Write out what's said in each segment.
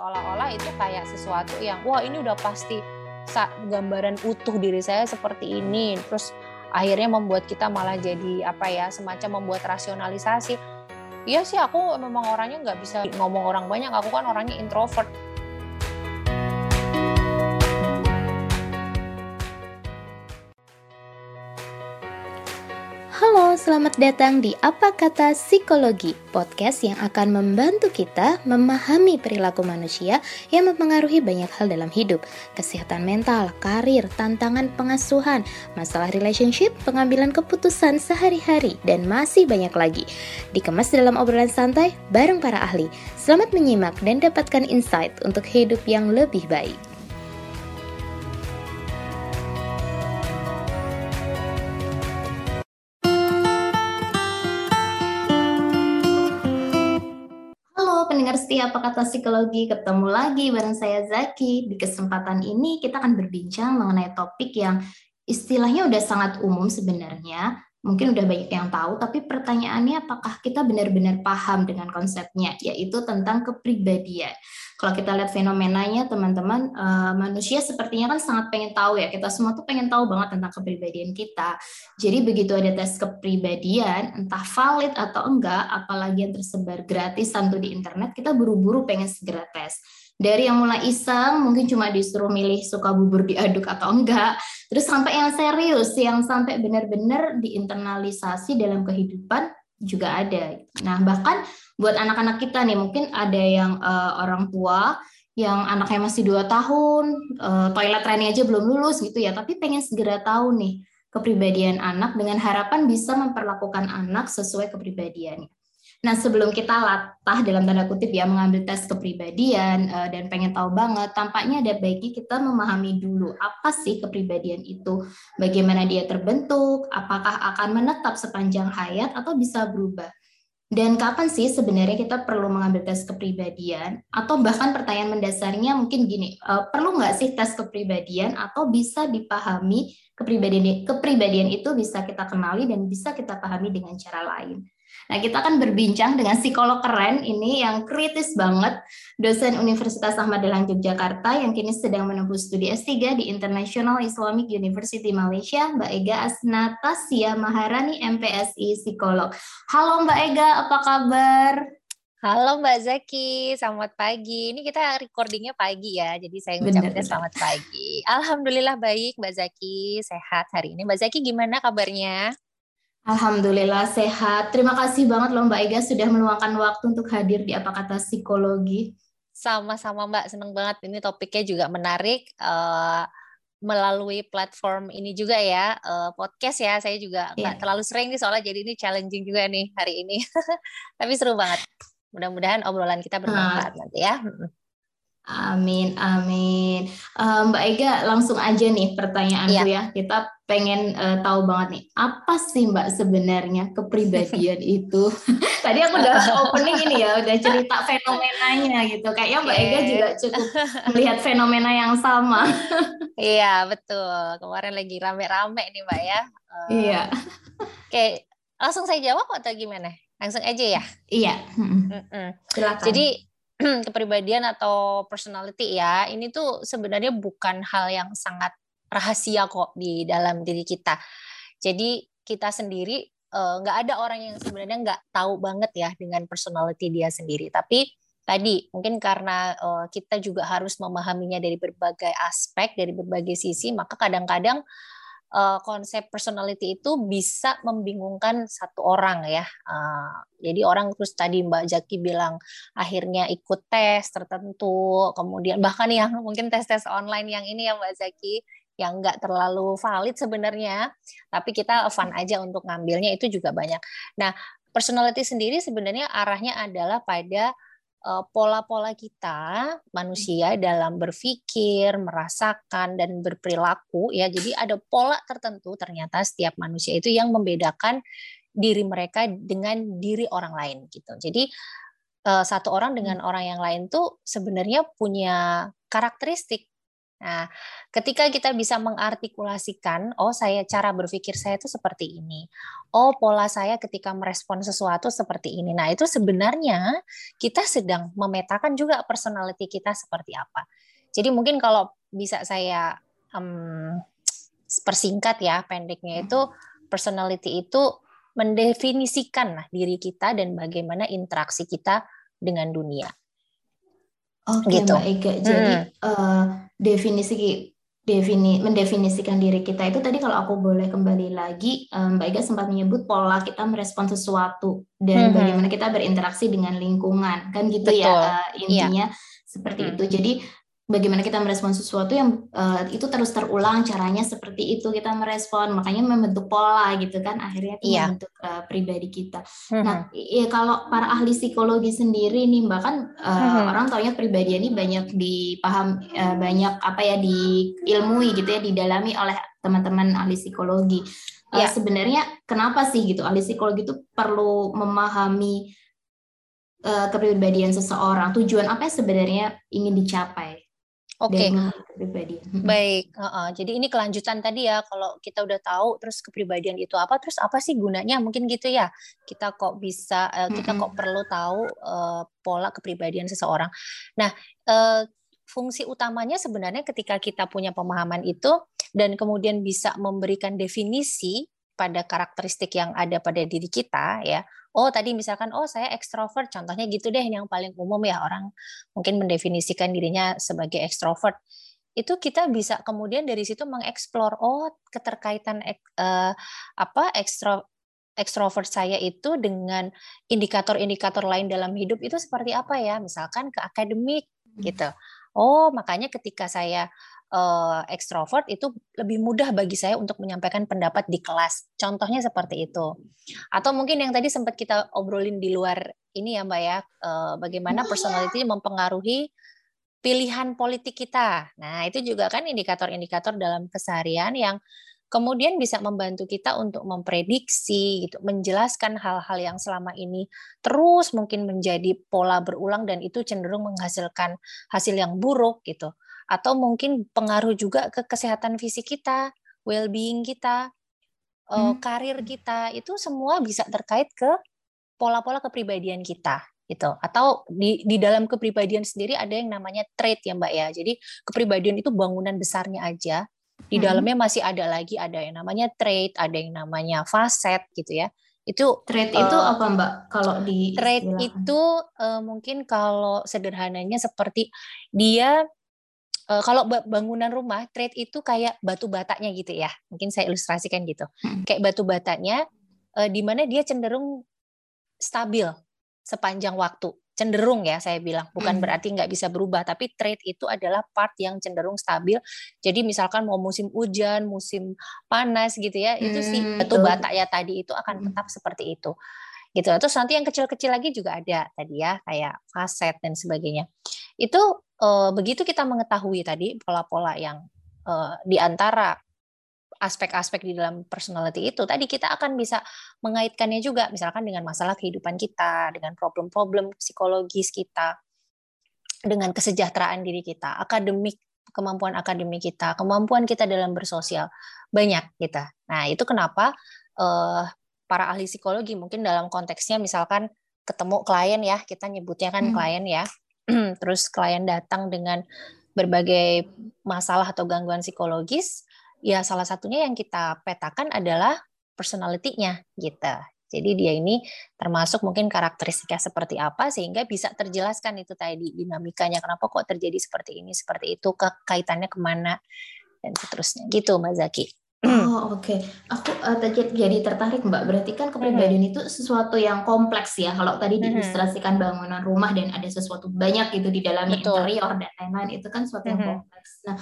seolah-olah itu kayak sesuatu yang wah ini udah pasti gambaran utuh diri saya seperti ini. Terus akhirnya membuat kita malah jadi apa ya semacam membuat rasionalisasi. Iya sih aku memang orangnya nggak bisa ngomong orang banyak. Aku kan orangnya introvert selamat datang di Apa Kata Psikologi, podcast yang akan membantu kita memahami perilaku manusia yang mempengaruhi banyak hal dalam hidup, kesehatan mental, karir, tantangan pengasuhan, masalah relationship, pengambilan keputusan sehari-hari, dan masih banyak lagi. Dikemas dalam obrolan santai bareng para ahli. Selamat menyimak dan dapatkan insight untuk hidup yang lebih baik. Pendengar setia apa kata psikologi ketemu lagi bareng saya Zaki. Di kesempatan ini kita akan berbincang mengenai topik yang istilahnya udah sangat umum sebenarnya. Mungkin udah banyak yang tahu, tapi pertanyaannya apakah kita benar-benar paham dengan konsepnya, yaitu tentang kepribadian kalau kita lihat fenomenanya teman-teman uh, manusia sepertinya kan sangat pengen tahu ya. Kita semua tuh pengen tahu banget tentang kepribadian kita. Jadi begitu ada tes kepribadian entah valid atau enggak apalagi yang tersebar gratis tentu di internet kita buru-buru pengen segera tes. Dari yang mulai iseng mungkin cuma disuruh milih suka bubur diaduk atau enggak. Terus sampai yang serius yang sampai benar-benar diinternalisasi dalam kehidupan juga ada. Nah, bahkan buat anak-anak kita nih, mungkin ada yang uh, orang tua yang anaknya masih dua tahun, uh, toilet training aja belum lulus gitu ya, tapi pengen segera tahu nih kepribadian anak dengan harapan bisa memperlakukan anak sesuai kepribadiannya. Nah, sebelum kita latah dalam tanda kutip ya mengambil tes kepribadian uh, dan pengen tahu banget, tampaknya ada baiknya kita memahami dulu apa sih kepribadian itu, bagaimana dia terbentuk, apakah akan menetap sepanjang hayat atau bisa berubah. Dan kapan sih sebenarnya kita perlu mengambil tes kepribadian? Atau bahkan pertanyaan mendasarnya mungkin gini, uh, perlu nggak sih tes kepribadian atau bisa dipahami kepribadian kepribadian itu bisa kita kenali dan bisa kita pahami dengan cara lain. Nah, kita akan berbincang dengan psikolog keren ini yang kritis banget, dosen Universitas Ahmad Dahlan Yogyakarta yang kini sedang menempuh studi S3 di International Islamic University Malaysia, Mbak Ega Asnatasya Maharani MPSI Psikolog. Halo Mbak Ega, apa kabar? Halo Mbak Zaki, selamat pagi. Ini kita recordingnya pagi ya, jadi saya ngucapin selamat pagi. Alhamdulillah baik Mbak Zaki, sehat hari ini. Mbak Zaki gimana kabarnya? Alhamdulillah sehat. Terima kasih banget loh Mbak Ega sudah meluangkan waktu untuk hadir di Apa Kata Psikologi. Sama-sama Mbak, senang banget. Ini topiknya juga menarik. Uh, melalui platform ini juga ya uh, podcast ya saya juga nggak yeah. terlalu sering nih soalnya jadi ini challenging juga nih hari ini tapi seru banget mudah-mudahan obrolan kita bermanfaat nah. nanti ya Amin, amin. Uh, Mbak Ega, langsung aja nih pertanyaanku yeah. ya. Kita pengen uh, tahu banget nih, apa sih Mbak sebenarnya kepribadian itu? Tadi aku udah opening ini ya, udah cerita fenomenanya gitu. Kayaknya Mbak. Ega juga cukup melihat fenomena yang sama. iya, betul. Kemarin lagi rame-rame nih Mbak ya. Uh, iya. Oke, langsung saya jawab atau gimana? Langsung aja ya? Iya. Silakan. Jadi kepribadian atau personality ya, ini tuh sebenarnya bukan hal yang sangat rahasia kok di dalam diri kita. Jadi kita sendiri eh, nggak uh, ada orang yang sebenarnya nggak tahu banget ya dengan personality dia sendiri. Tapi tadi mungkin karena uh, kita juga harus memahaminya dari berbagai aspek, dari berbagai sisi, maka kadang-kadang konsep personality itu bisa membingungkan satu orang ya. Uh, jadi orang terus tadi Mbak Jaki bilang akhirnya ikut tes tertentu, kemudian bahkan yang mungkin tes-tes online yang ini ya Mbak Zaki yang nggak terlalu valid sebenarnya, tapi kita fun aja untuk ngambilnya itu juga banyak. Nah, personality sendiri sebenarnya arahnya adalah pada pola-pola kita manusia dalam berpikir, merasakan dan berperilaku ya. Jadi ada pola tertentu ternyata setiap manusia itu yang membedakan diri mereka dengan diri orang lain gitu. Jadi eh, satu orang dengan hmm. orang yang lain tuh sebenarnya punya karakteristik Nah, ketika kita bisa mengartikulasikan, oh saya cara berpikir saya itu seperti ini. Oh, pola saya ketika merespon sesuatu seperti ini. Nah, itu sebenarnya kita sedang memetakan juga personality kita seperti apa. Jadi mungkin kalau bisa saya um, persingkat ya, pendeknya itu personality itu mendefinisikan lah diri kita dan bagaimana interaksi kita dengan dunia. Oke, gitu. Mbak Ega. Jadi hmm. uh, definisi defini mendefinisikan diri kita itu tadi kalau aku boleh kembali lagi um, Mbak Ega sempat menyebut pola kita merespon sesuatu dan hmm. bagaimana kita berinteraksi dengan lingkungan kan gitu ya, Betul. ya uh, intinya ya. seperti hmm. itu. Jadi bagaimana kita merespon sesuatu yang uh, itu terus terulang caranya seperti itu kita merespon makanya membentuk pola gitu kan akhirnya itu yeah. membentuk uh, pribadi kita. Mm-hmm. Nah, ya kalau para ahli psikologi sendiri nih bahkan uh, mm-hmm. orang taunya pribadi ini banyak dipaham uh, banyak apa ya diilmui gitu ya didalami oleh teman-teman ahli psikologi. Uh, yeah. sebenarnya kenapa sih gitu ahli psikologi itu perlu memahami uh, kepribadian seseorang, tujuan apa yang sebenarnya ingin dicapai? Oke, okay. pribadi. Baik, uh -uh. jadi ini kelanjutan tadi ya. Kalau kita udah tahu, terus kepribadian itu apa, terus apa sih gunanya? Mungkin gitu ya. Kita kok bisa, uh, kita kok perlu tahu uh, pola kepribadian seseorang. Nah, uh, fungsi utamanya sebenarnya ketika kita punya pemahaman itu dan kemudian bisa memberikan definisi pada karakteristik yang ada pada diri kita ya oh tadi misalkan oh saya ekstrovert contohnya gitu deh yang paling umum ya orang mungkin mendefinisikan dirinya sebagai ekstrovert itu kita bisa kemudian dari situ mengeksplor oh keterkaitan uh, apa ekstro ekstrovert saya itu dengan indikator-indikator lain dalam hidup itu seperti apa ya? Misalkan ke akademik hmm. gitu oh makanya ketika saya uh, ekstrovert itu lebih mudah bagi saya untuk menyampaikan pendapat di kelas. Contohnya seperti itu. Atau mungkin yang tadi sempat kita obrolin di luar ini ya Mbak ya, uh, bagaimana personality mempengaruhi pilihan politik kita. Nah, itu juga kan indikator-indikator dalam keseharian yang kemudian bisa membantu kita untuk memprediksi gitu, menjelaskan hal-hal yang selama ini terus mungkin menjadi pola berulang dan itu cenderung menghasilkan hasil yang buruk gitu atau mungkin pengaruh juga ke kesehatan fisik kita, well-being kita, eh, hmm. karir kita itu semua bisa terkait ke pola-pola kepribadian kita gitu. Atau di di dalam kepribadian sendiri ada yang namanya trait ya Mbak ya. Jadi kepribadian itu bangunan besarnya aja. Di hmm. dalamnya masih ada lagi ada yang namanya trait, ada yang namanya faset gitu ya. Itu trait uh, itu apa Mbak kalau di trait itu uh, mungkin kalau sederhananya seperti dia uh, kalau bangunan rumah trade itu kayak batu batanya gitu ya mungkin saya ilustrasikan gitu hmm. kayak batu batanya uh, di mana dia cenderung stabil sepanjang waktu cenderung ya saya bilang. Bukan hmm. berarti nggak bisa berubah tapi trade itu adalah part yang cenderung stabil. Jadi misalkan mau musim hujan musim panas gitu ya hmm, itu sih batu bata ya tadi itu akan hmm. tetap seperti itu. Gitu. Terus nanti yang kecil-kecil lagi juga ada tadi ya kayak faset dan sebagainya. Itu uh, begitu kita mengetahui tadi pola-pola yang uh, di antara aspek-aspek di dalam personality itu tadi kita akan bisa mengaitkannya juga misalkan dengan masalah kehidupan kita, dengan problem-problem psikologis kita, dengan kesejahteraan diri kita, akademik kemampuan akademik kita, kemampuan kita dalam bersosial banyak kita. Nah itu kenapa uh, para ahli psikologi mungkin dalam konteksnya misalkan ketemu klien ya kita nyebutnya kan hmm. klien ya terus klien datang dengan berbagai masalah atau gangguan psikologis, ya salah satunya yang kita petakan adalah personality-nya gitu. Jadi dia ini termasuk mungkin karakteristiknya seperti apa sehingga bisa terjelaskan itu tadi dinamikanya kenapa kok terjadi seperti ini seperti itu kaitannya ke mana dan seterusnya gitu Mbak Zaki. Oh, oke. Aku uh, jadi tertarik, Mbak. Berarti kan kepribadian itu sesuatu yang kompleks ya. Kalau tadi diilustrasikan bangunan rumah dan ada sesuatu banyak gitu di dalamnya Betul. interior dan lain-lain, itu kan sesuatu yang kompleks. Nah,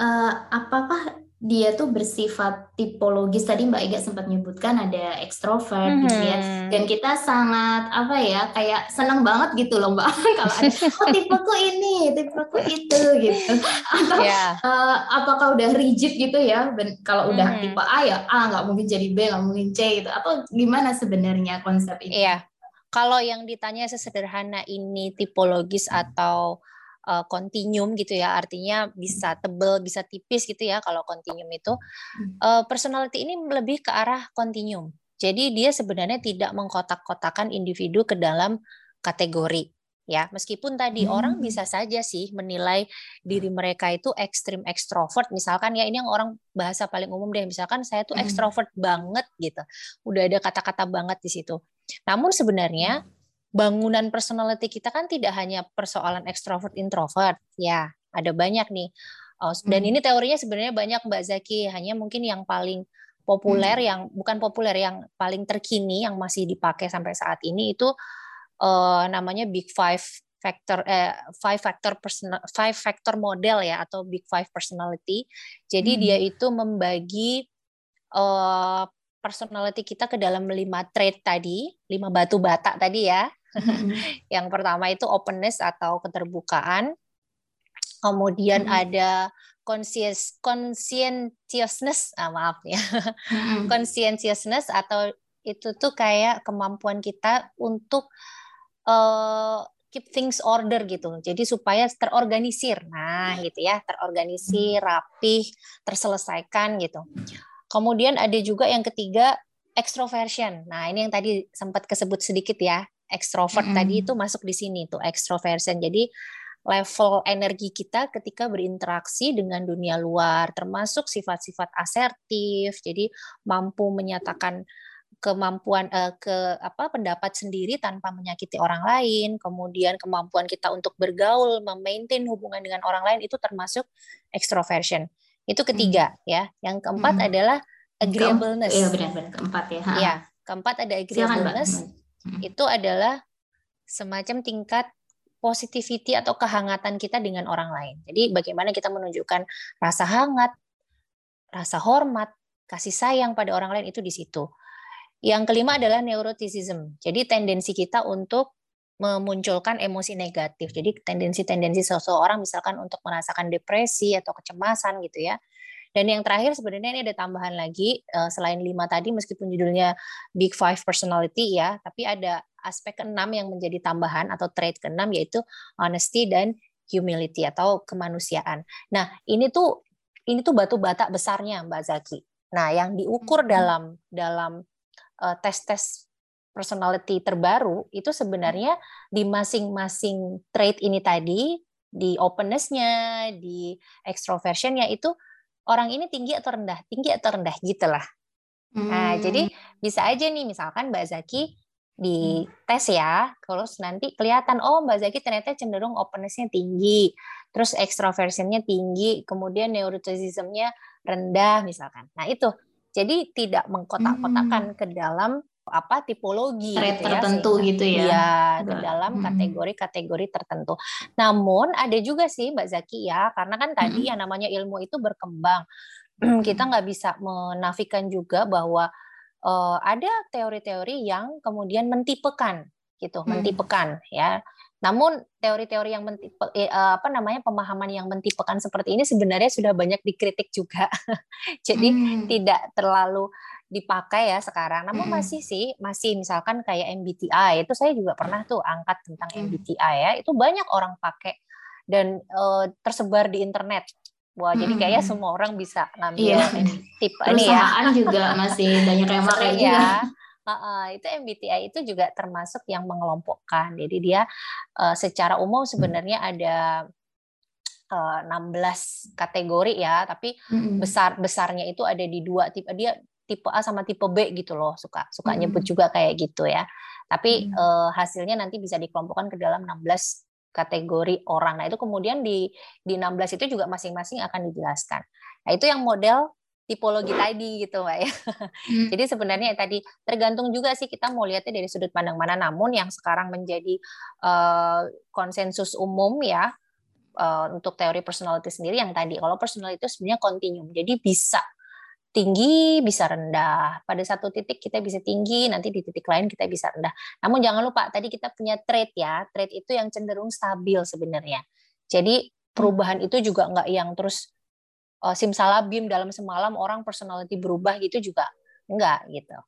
uh, apakah dia tuh bersifat tipologis tadi Mbak Ega sempat menyebutkan ada ekstrovert hmm. gitu ya dan kita sangat apa ya kayak senang banget gitu loh Mbak kalau ada oh tipeku ini tipeku itu gitu atau yeah. Iya. uh, apakah udah rigid gitu ya ben, kalau udah hmm. tipe A ya A nggak mungkin jadi B nggak mungkin C gitu atau gimana sebenarnya konsep ini? Iya yeah. kalau yang ditanya sesederhana ini tipologis atau uh, continuum gitu ya, artinya bisa tebel, bisa tipis gitu ya kalau continuum itu. Uh, personality ini lebih ke arah continuum. Jadi dia sebenarnya tidak mengkotak-kotakan individu ke dalam kategori ya. Meskipun tadi hmm. orang bisa saja sih menilai diri mereka itu ekstrim ekstrovert. Misalkan ya ini yang orang bahasa paling umum deh. Misalkan saya tuh ekstrovert hmm. banget gitu. Udah ada kata-kata banget di situ. Namun sebenarnya bangunan personality kita kan tidak hanya persoalan ekstrovert introvert ya ada banyak nih oh, dan hmm. ini teorinya sebenarnya banyak Mbak Zaki hanya mungkin yang paling populer hmm. yang bukan populer yang paling terkini yang masih dipakai sampai saat ini itu uh, namanya Big Five factor eh, five factor personal five factor model ya atau big five personality. Jadi hmm. dia itu membagi uh, personality kita ke dalam lima trait tadi, lima batu bata tadi ya. Yang pertama itu openness atau keterbukaan. Kemudian hmm. ada conscious conscientiousness, ah, maaf ya. Hmm. conscientiousness atau itu tuh kayak kemampuan kita untuk uh, keep things order gitu. Jadi supaya terorganisir. Nah, gitu ya, terorganisir, rapih, terselesaikan gitu. Kemudian ada juga yang ketiga extroversion. Nah, ini yang tadi sempat kesebut sedikit ya. Extrovert mm -hmm. tadi itu masuk di sini tuh extroversion. Jadi level energi kita ketika berinteraksi dengan dunia luar, termasuk sifat-sifat asertif. Jadi mampu menyatakan kemampuan uh, ke apa pendapat sendiri tanpa menyakiti orang lain, kemudian kemampuan kita untuk bergaul, memaintain hubungan dengan orang lain itu termasuk extroversion. Itu ketiga hmm. ya. Yang keempat hmm. adalah agreeableness. Iya benar-benar keempat ya. Iya, keempat ada agreeableness. Hmm. Itu adalah semacam tingkat positivity atau kehangatan kita dengan orang lain. Jadi bagaimana kita menunjukkan rasa hangat, rasa hormat, kasih sayang pada orang lain itu di situ. Yang kelima adalah neuroticism. Jadi tendensi kita untuk memunculkan emosi negatif. Jadi tendensi-tendensi seseorang misalkan untuk merasakan depresi atau kecemasan gitu ya. Dan yang terakhir sebenarnya ini ada tambahan lagi eh, selain lima tadi meskipun judulnya Big Five Personality ya, tapi ada aspek keenam yang menjadi tambahan atau trait keenam yaitu honesty dan humility atau kemanusiaan. Nah ini tuh ini tuh batu bata besarnya Mbak Zaki. Nah yang diukur hmm. dalam dalam uh, tes-tes personality terbaru itu sebenarnya di masing-masing trait ini tadi di openness-nya, di extroversion-nya itu orang ini tinggi atau rendah, tinggi atau rendah gitulah. Hmm. Nah, jadi hmm. bisa aja nih misalkan Mbak Zaki di tes ya, kalau nanti kelihatan oh Mbak Zaki ternyata cenderung openness-nya tinggi, terus extroversion-nya tinggi, kemudian neuroticism-nya rendah misalkan. Nah, itu jadi tidak mengkotak-kotakan hmm. ke dalam apa tipologi gitu ya, tertentu sehingga, gitu ya. Ya, ke dalam hmm. kategori-kategori tertentu. Namun ada juga sih Mbak Zaki ya, karena kan tadi hmm. yang namanya ilmu itu berkembang. Kita nggak bisa menafikan juga bahwa uh, ada teori-teori yang kemudian mentipekan gitu, hmm. mentipekan ya. Namun teori-teori yang mentipe, eh, apa namanya pemahaman yang mentipekan seperti ini sebenarnya sudah banyak dikritik juga. Jadi hmm. tidak terlalu dipakai ya sekarang. Namun hmm. masih sih, masih misalkan kayak MBTI itu saya juga pernah tuh angkat tentang hmm. MBTI ya. Itu banyak orang pakai dan uh, tersebar di internet. Wah, hmm. jadi kayaknya semua orang bisa ngambil iya. tipe ini ya. juga masih banyak yang pakai juga. Ya Uh, itu MBTI itu juga termasuk yang mengelompokkan. Jadi dia uh, secara umum sebenarnya ada uh, 16 kategori ya, tapi mm-hmm. besar besarnya itu ada di dua tipe. Dia tipe A sama tipe B gitu loh, suka suka mm-hmm. nyebut juga kayak gitu ya. Tapi mm-hmm. uh, hasilnya nanti bisa dikelompokkan ke dalam 16 kategori orang. Nah, itu kemudian di di 16 itu juga masing-masing akan dijelaskan. Nah, itu yang model tipologi tadi gitu mbak ya. Hmm. Jadi sebenarnya tadi tergantung juga sih kita mau lihatnya dari sudut pandang mana. Namun yang sekarang menjadi uh, konsensus umum ya uh, untuk teori personality sendiri yang tadi kalau personality itu sebenarnya continuum. Jadi bisa tinggi bisa rendah. Pada satu titik kita bisa tinggi, nanti di titik lain kita bisa rendah. Namun jangan lupa tadi kita punya trait ya. Trait itu yang cenderung stabil sebenarnya. Jadi perubahan itu juga nggak yang terus uh, simsalabim dalam semalam orang personality berubah gitu juga enggak gitu.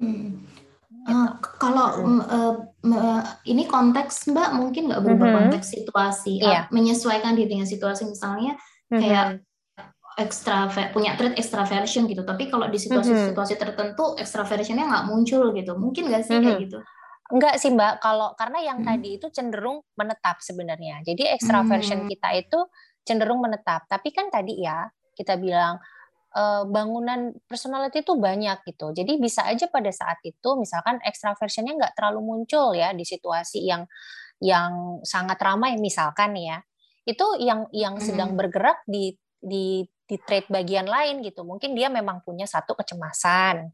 Hmm. Gitu. Uh, kalau hmm. uh, uh, ini konteks Mbak mungkin nggak berubah hmm. konteks situasi, yeah. uh, menyesuaikan diri dengan situasi misalnya hmm. kayak ekstra punya trait extraversion gitu. Tapi kalau di situasi-situasi tertentu extraversionnya nggak muncul gitu. Mungkin nggak sih hmm. kayak gitu? Enggak sih Mbak, kalau karena yang hmm. tadi itu cenderung menetap sebenarnya. Jadi extraversion hmm. kita itu cenderung menetap. Tapi kan tadi ya kita bilang uh, bangunan personality itu banyak gitu. Jadi bisa aja pada saat itu misalkan extraversionnya nggak terlalu muncul ya di situasi yang yang sangat ramai misalkan ya. Itu yang yang sedang bergerak di di di trade bagian lain gitu. Mungkin dia memang punya satu kecemasan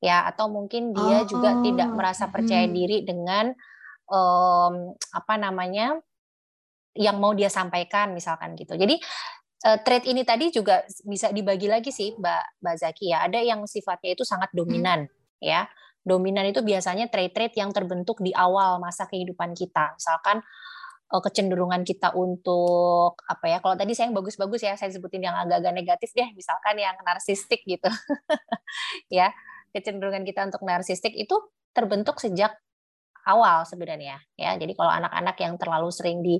ya atau mungkin dia oh. juga tidak merasa percaya diri dengan um, apa namanya yang mau dia sampaikan misalkan gitu. Jadi uh, trait ini tadi juga bisa dibagi lagi sih Mbak Mbak Zaki ya. Ada yang sifatnya itu sangat dominan hmm. ya. Dominan itu biasanya trait-trait yang terbentuk di awal masa kehidupan kita. Misalkan kecenderungan kita untuk apa ya? Kalau tadi saya yang bagus-bagus ya, saya sebutin yang agak-agak negatif deh, misalkan yang narsistik gitu. ya, kecenderungan kita untuk narsistik itu terbentuk sejak awal sebenarnya ya. Jadi kalau anak-anak yang terlalu sering di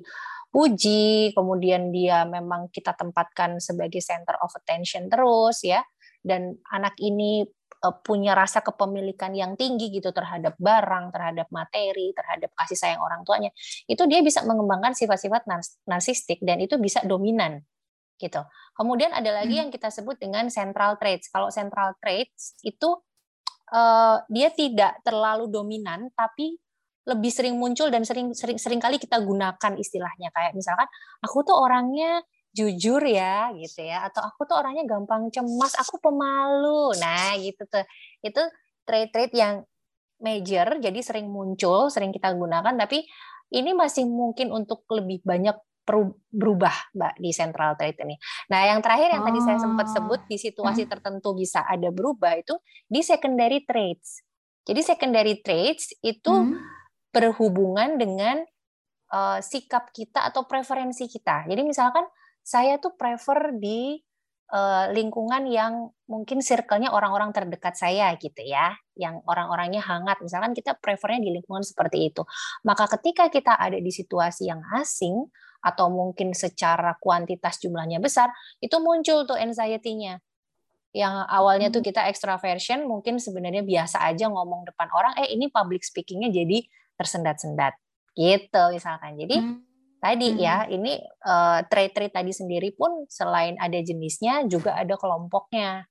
puji, kemudian dia memang kita tempatkan sebagai center of attention terus ya, dan anak ini eh, punya rasa kepemilikan yang tinggi gitu terhadap barang, terhadap materi, terhadap kasih sayang orang tuanya, itu dia bisa mengembangkan sifat-sifat narsistik dan itu bisa dominan gitu. Kemudian ada lagi hmm. yang kita sebut dengan central traits. Kalau central traits itu uh, dia tidak terlalu dominan tapi lebih sering muncul dan sering sering sering kali kita gunakan istilahnya kayak misalkan aku tuh orangnya jujur ya gitu ya atau aku tuh orangnya gampang cemas aku pemalu nah gitu tuh itu trait-trait yang major jadi sering muncul sering kita gunakan tapi ini masih mungkin untuk lebih banyak berubah mbak di central trait ini. Nah yang terakhir yang oh. tadi saya sempat sebut di situasi hmm. tertentu bisa ada berubah itu di secondary traits. Jadi secondary traits itu hmm berhubungan dengan uh, sikap kita atau preferensi kita. Jadi misalkan saya tuh prefer di uh, lingkungan yang mungkin circle-nya orang-orang terdekat saya gitu ya, yang orang-orangnya hangat. Misalkan kita prefernya di lingkungan seperti itu. Maka ketika kita ada di situasi yang asing atau mungkin secara kuantitas jumlahnya besar, itu muncul tuh anxiety-nya yang awalnya tuh hmm. kita extraversion mungkin sebenarnya biasa aja ngomong depan orang eh ini public speakingnya jadi tersendat-sendat gitu misalkan. Jadi hmm. Tadi hmm. ya ini uh, trait-trait tadi sendiri pun selain ada jenisnya juga ada kelompoknya.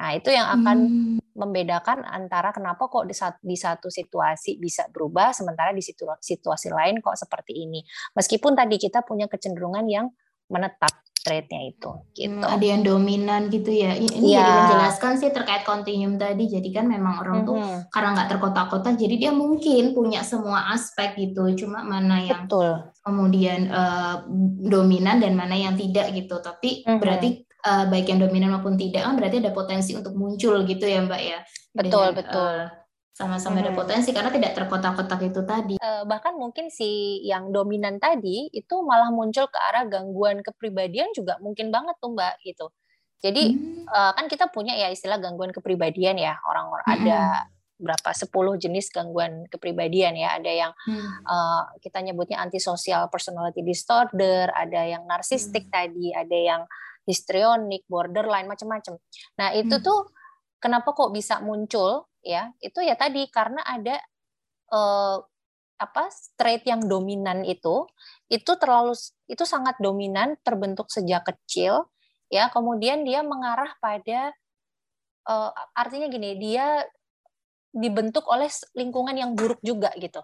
Nah, itu yang akan hmm. membedakan antara kenapa kok di satu, di satu situasi bisa berubah sementara di situasi, situasi lain kok seperti ini. Meskipun tadi kita punya kecenderungan yang menetap traitnya itu gitu. Hmm, ada yang dominan gitu ya. Ini yeah. jadi menjelaskan sih terkait continuum tadi. Jadi kan memang orang tuh mm-hmm. karena nggak terkotak-kotak, jadi dia mungkin punya semua aspek gitu. Cuma mana yang Betul. kemudian uh, dominan dan mana yang tidak gitu. Tapi mm-hmm. berarti uh, baik yang dominan maupun tidak kan berarti ada potensi untuk muncul gitu ya Mbak ya. Betul Dengan, betul. Uh, sama-sama hmm. ada potensi karena tidak terkotak-kotak itu tadi. Uh, bahkan mungkin si yang dominan tadi itu malah muncul ke arah gangguan kepribadian juga mungkin banget tuh Mbak gitu. Jadi hmm. uh, kan kita punya ya istilah gangguan kepribadian ya orang-orang hmm. ada berapa 10 jenis gangguan kepribadian ya ada yang hmm. uh, kita nyebutnya antisocial personality disorder ada yang narsistik hmm. tadi ada yang histrionik borderline macam-macam nah itu hmm. tuh kenapa kok bisa muncul ya itu ya tadi karena ada eh, apa trait yang dominan itu itu terlalu itu sangat dominan terbentuk sejak kecil ya. Kemudian dia mengarah pada eh, artinya gini dia dibentuk oleh lingkungan yang buruk juga gitu.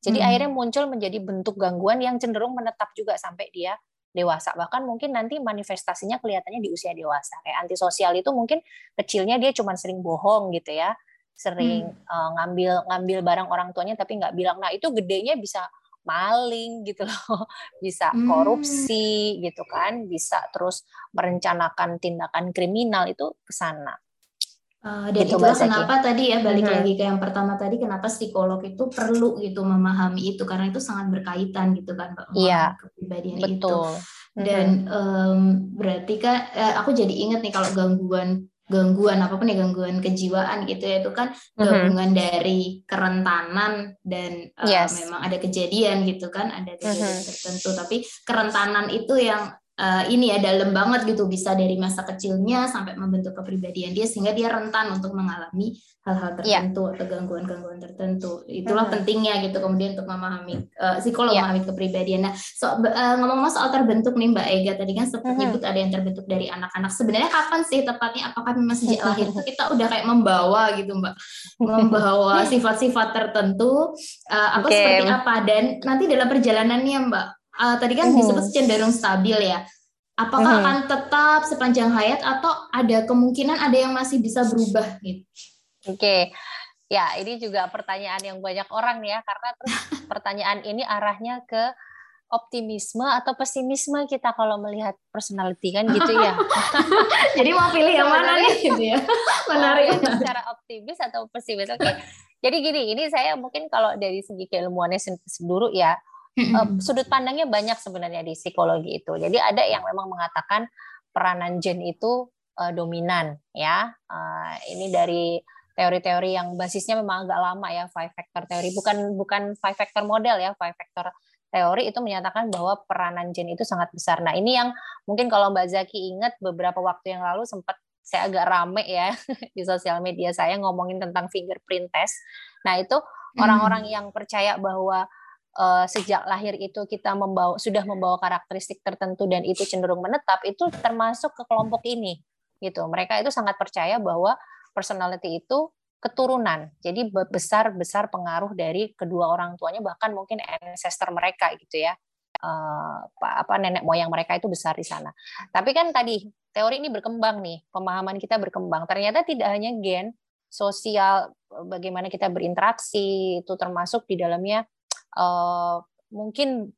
Jadi hmm. akhirnya muncul menjadi bentuk gangguan yang cenderung menetap juga sampai dia dewasa. Bahkan mungkin nanti manifestasinya kelihatannya di usia dewasa. Kayak antisosial itu mungkin kecilnya dia cuma sering bohong gitu ya sering hmm. uh, ngambil ngambil barang orang tuanya tapi nggak bilang nah itu gedenya bisa maling gitu loh bisa korupsi hmm. gitu kan bisa terus merencanakan tindakan kriminal itu ke sana Uh, dan gitu, itulah kenapa tadi ya balik hmm. lagi ke yang pertama tadi kenapa psikolog itu perlu gitu memahami itu karena itu sangat berkaitan gitu kan Mbak Iya. Kepribadian betul. itu. Dan hmm. um, berarti kan uh, aku jadi ingat nih kalau gangguan gangguan apa pun ya gangguan kejiwaan gitu ya itu kan mm-hmm. gabungan mm-hmm. dari kerentanan dan uh, yes. memang ada kejadian gitu kan ada kejadian mm-hmm. tertentu tapi kerentanan itu yang uh, ini ya dalam banget gitu bisa dari masa kecilnya sampai membentuk kepribadian dia sehingga dia rentan untuk mengalami hal-hal iya. tertentu yeah. atau gangguan-gangguan tertentu. Itulah hmm. pentingnya gitu kemudian untuk memahami uh, psikolog yeah. memahami kepribadian. Nah, so, uh, ngomong-ngomong soal terbentuk nih Mbak Ega tadi kan sempat hmm. nyebut ada yang terbentuk dari anak-anak. Sebenarnya kapan sih tepatnya? Apakah memang sejak lahir itu kita udah kayak membawa gitu Mbak, membawa sifat-sifat tertentu uh, atau okay. seperti apa? Dan nanti dalam perjalanannya Mbak, uh, tadi kan hmm. disebut cenderung stabil ya. Apakah hmm. akan tetap sepanjang hayat atau ada kemungkinan ada yang masih bisa berubah gitu? Oke. Ya, ini juga pertanyaan yang banyak orang ya karena terus pertanyaan ini arahnya ke optimisme atau pesimisme kita kalau melihat personality kan gitu ya. Jadi mau pilih yang mana nih gitu ya. Menarik. Secara optimis atau pesimis. Oke. Okay. Jadi gini, ini saya mungkin kalau dari segi keilmuannya sendiri ya sudut pandangnya banyak sebenarnya di psikologi itu. Jadi ada yang memang mengatakan peranan gen itu uh, dominan ya. Uh, ini dari teori-teori yang basisnya memang agak lama ya five factor teori bukan bukan five factor model ya five factor teori itu menyatakan bahwa peranan gen itu sangat besar. Nah ini yang mungkin kalau Mbak Zaki ingat beberapa waktu yang lalu sempat saya agak rame ya di sosial media saya ngomongin tentang fingerprint test. Nah itu hmm. orang-orang yang percaya bahwa uh, sejak lahir itu kita membawa sudah membawa karakteristik tertentu dan itu cenderung menetap itu termasuk ke kelompok ini gitu. Mereka itu sangat percaya bahwa personality itu keturunan. Jadi besar-besar pengaruh dari kedua orang tuanya bahkan mungkin ancestor mereka gitu ya. Uh, apa nenek moyang mereka itu besar di sana. Tapi kan tadi teori ini berkembang nih, pemahaman kita berkembang. Ternyata tidak hanya gen, sosial, bagaimana kita berinteraksi itu termasuk di dalamnya uh, mungkin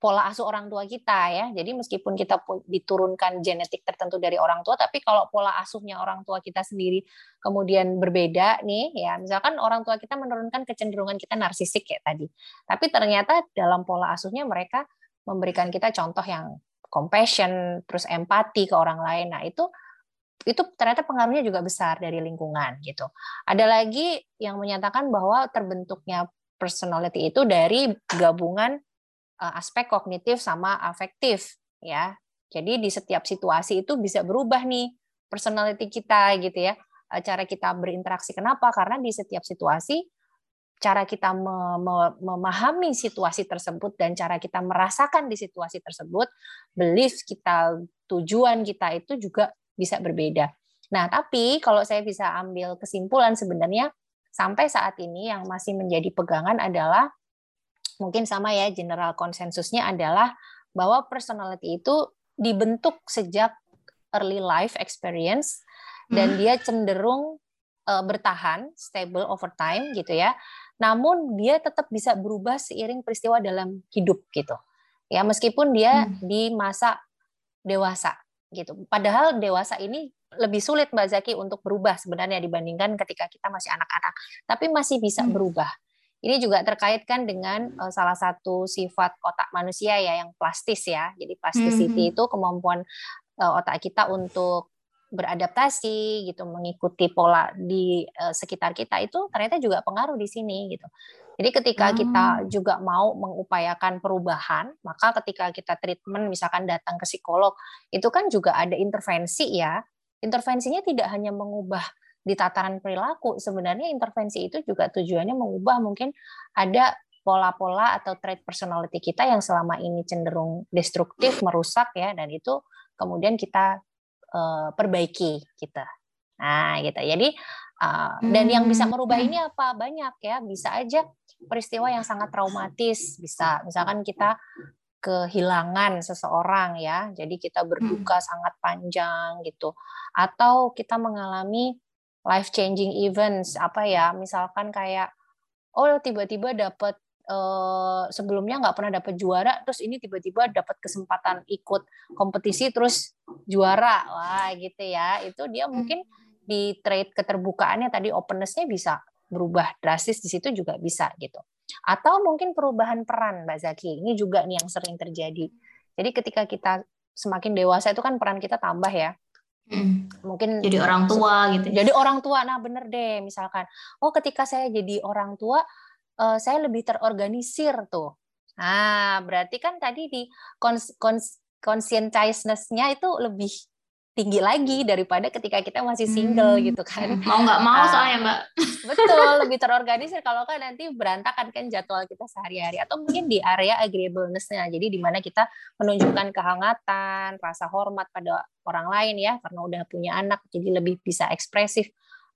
pola asuh orang tua kita ya. Jadi meskipun kita diturunkan genetik tertentu dari orang tua, tapi kalau pola asuhnya orang tua kita sendiri kemudian berbeda nih ya, misalkan orang tua kita menurunkan kecenderungan kita narsisik kayak tadi. Tapi ternyata dalam pola asuhnya mereka memberikan kita contoh yang compassion, terus empati ke orang lain. Nah, itu itu ternyata pengaruhnya juga besar dari lingkungan gitu. Ada lagi yang menyatakan bahwa terbentuknya personality itu dari gabungan Eh, aspek kognitif sama afektif ya. Jadi di setiap situasi itu bisa berubah nih personality kita gitu ya. Eh, cara kita berinteraksi kenapa? Karena di setiap situasi cara kita memahami situasi tersebut dan cara kita merasakan di situasi tersebut, belief kita, tujuan kita itu juga bisa berbeda. Nah, tapi kalau saya bisa ambil kesimpulan sebenarnya sampai saat ini yang masih menjadi pegangan adalah mungkin sama ya general konsensusnya adalah bahwa personality itu dibentuk sejak early life experience dan hmm. dia cenderung uh, bertahan stable over time gitu ya. Namun dia tetap bisa berubah seiring peristiwa dalam hidup gitu. Ya meskipun dia hmm. di masa dewasa gitu. Padahal dewasa ini lebih sulit Mbak Zaki untuk berubah sebenarnya dibandingkan ketika kita masih anak-anak, tapi masih bisa hmm. berubah ini juga terkait kan dengan uh, salah satu sifat otak manusia ya yang plastis ya. Jadi plasticity mm -hmm. itu kemampuan uh, otak kita untuk beradaptasi gitu, mengikuti pola di uh, sekitar kita itu ternyata juga pengaruh di sini gitu. Jadi ketika hmm. kita juga mau mengupayakan perubahan, maka ketika kita treatment misalkan datang ke psikolog, itu kan juga ada intervensi ya. Intervensinya tidak hanya mengubah di tataran perilaku sebenarnya intervensi itu juga tujuannya mengubah mungkin ada pola-pola atau trait personality kita yang selama ini cenderung destruktif merusak ya dan itu kemudian kita uh, perbaiki kita. Nah gitu. Jadi uh, dan yang bisa hmm. merubah ini apa? Banyak ya. Bisa aja peristiwa yang sangat traumatis. Bisa misalkan kita kehilangan seseorang ya. Jadi kita berduka hmm. sangat panjang gitu. Atau kita mengalami life changing events apa ya misalkan kayak oh tiba-tiba dapat uh, sebelumnya nggak pernah dapat juara terus ini tiba-tiba dapat kesempatan ikut kompetisi terus juara. Wah gitu ya. Itu dia hmm. mungkin di trade keterbukaannya tadi opennessnya bisa berubah drastis di situ juga bisa gitu atau mungkin perubahan peran Mbak Zaki ini juga nih yang sering terjadi jadi ketika kita semakin dewasa itu kan peran kita tambah ya Hmm. Mungkin jadi orang tua gitu. Ya. Jadi orang tua, nah bener deh. Misalkan, oh ketika saya jadi orang tua, uh, saya lebih terorganisir tuh. Nah, berarti kan tadi di cons, cons, conscientiousness-nya itu lebih tinggi lagi daripada ketika kita masih single hmm. gitu kan. Mau nggak mau uh, soalnya mbak. Betul, lebih terorganisir kalau kan nanti berantakan kan jadwal kita sehari-hari atau mungkin di area agreeableness-nya. Jadi di mana kita menunjukkan kehangatan, rasa hormat pada orang lain ya karena udah punya anak jadi lebih bisa ekspresif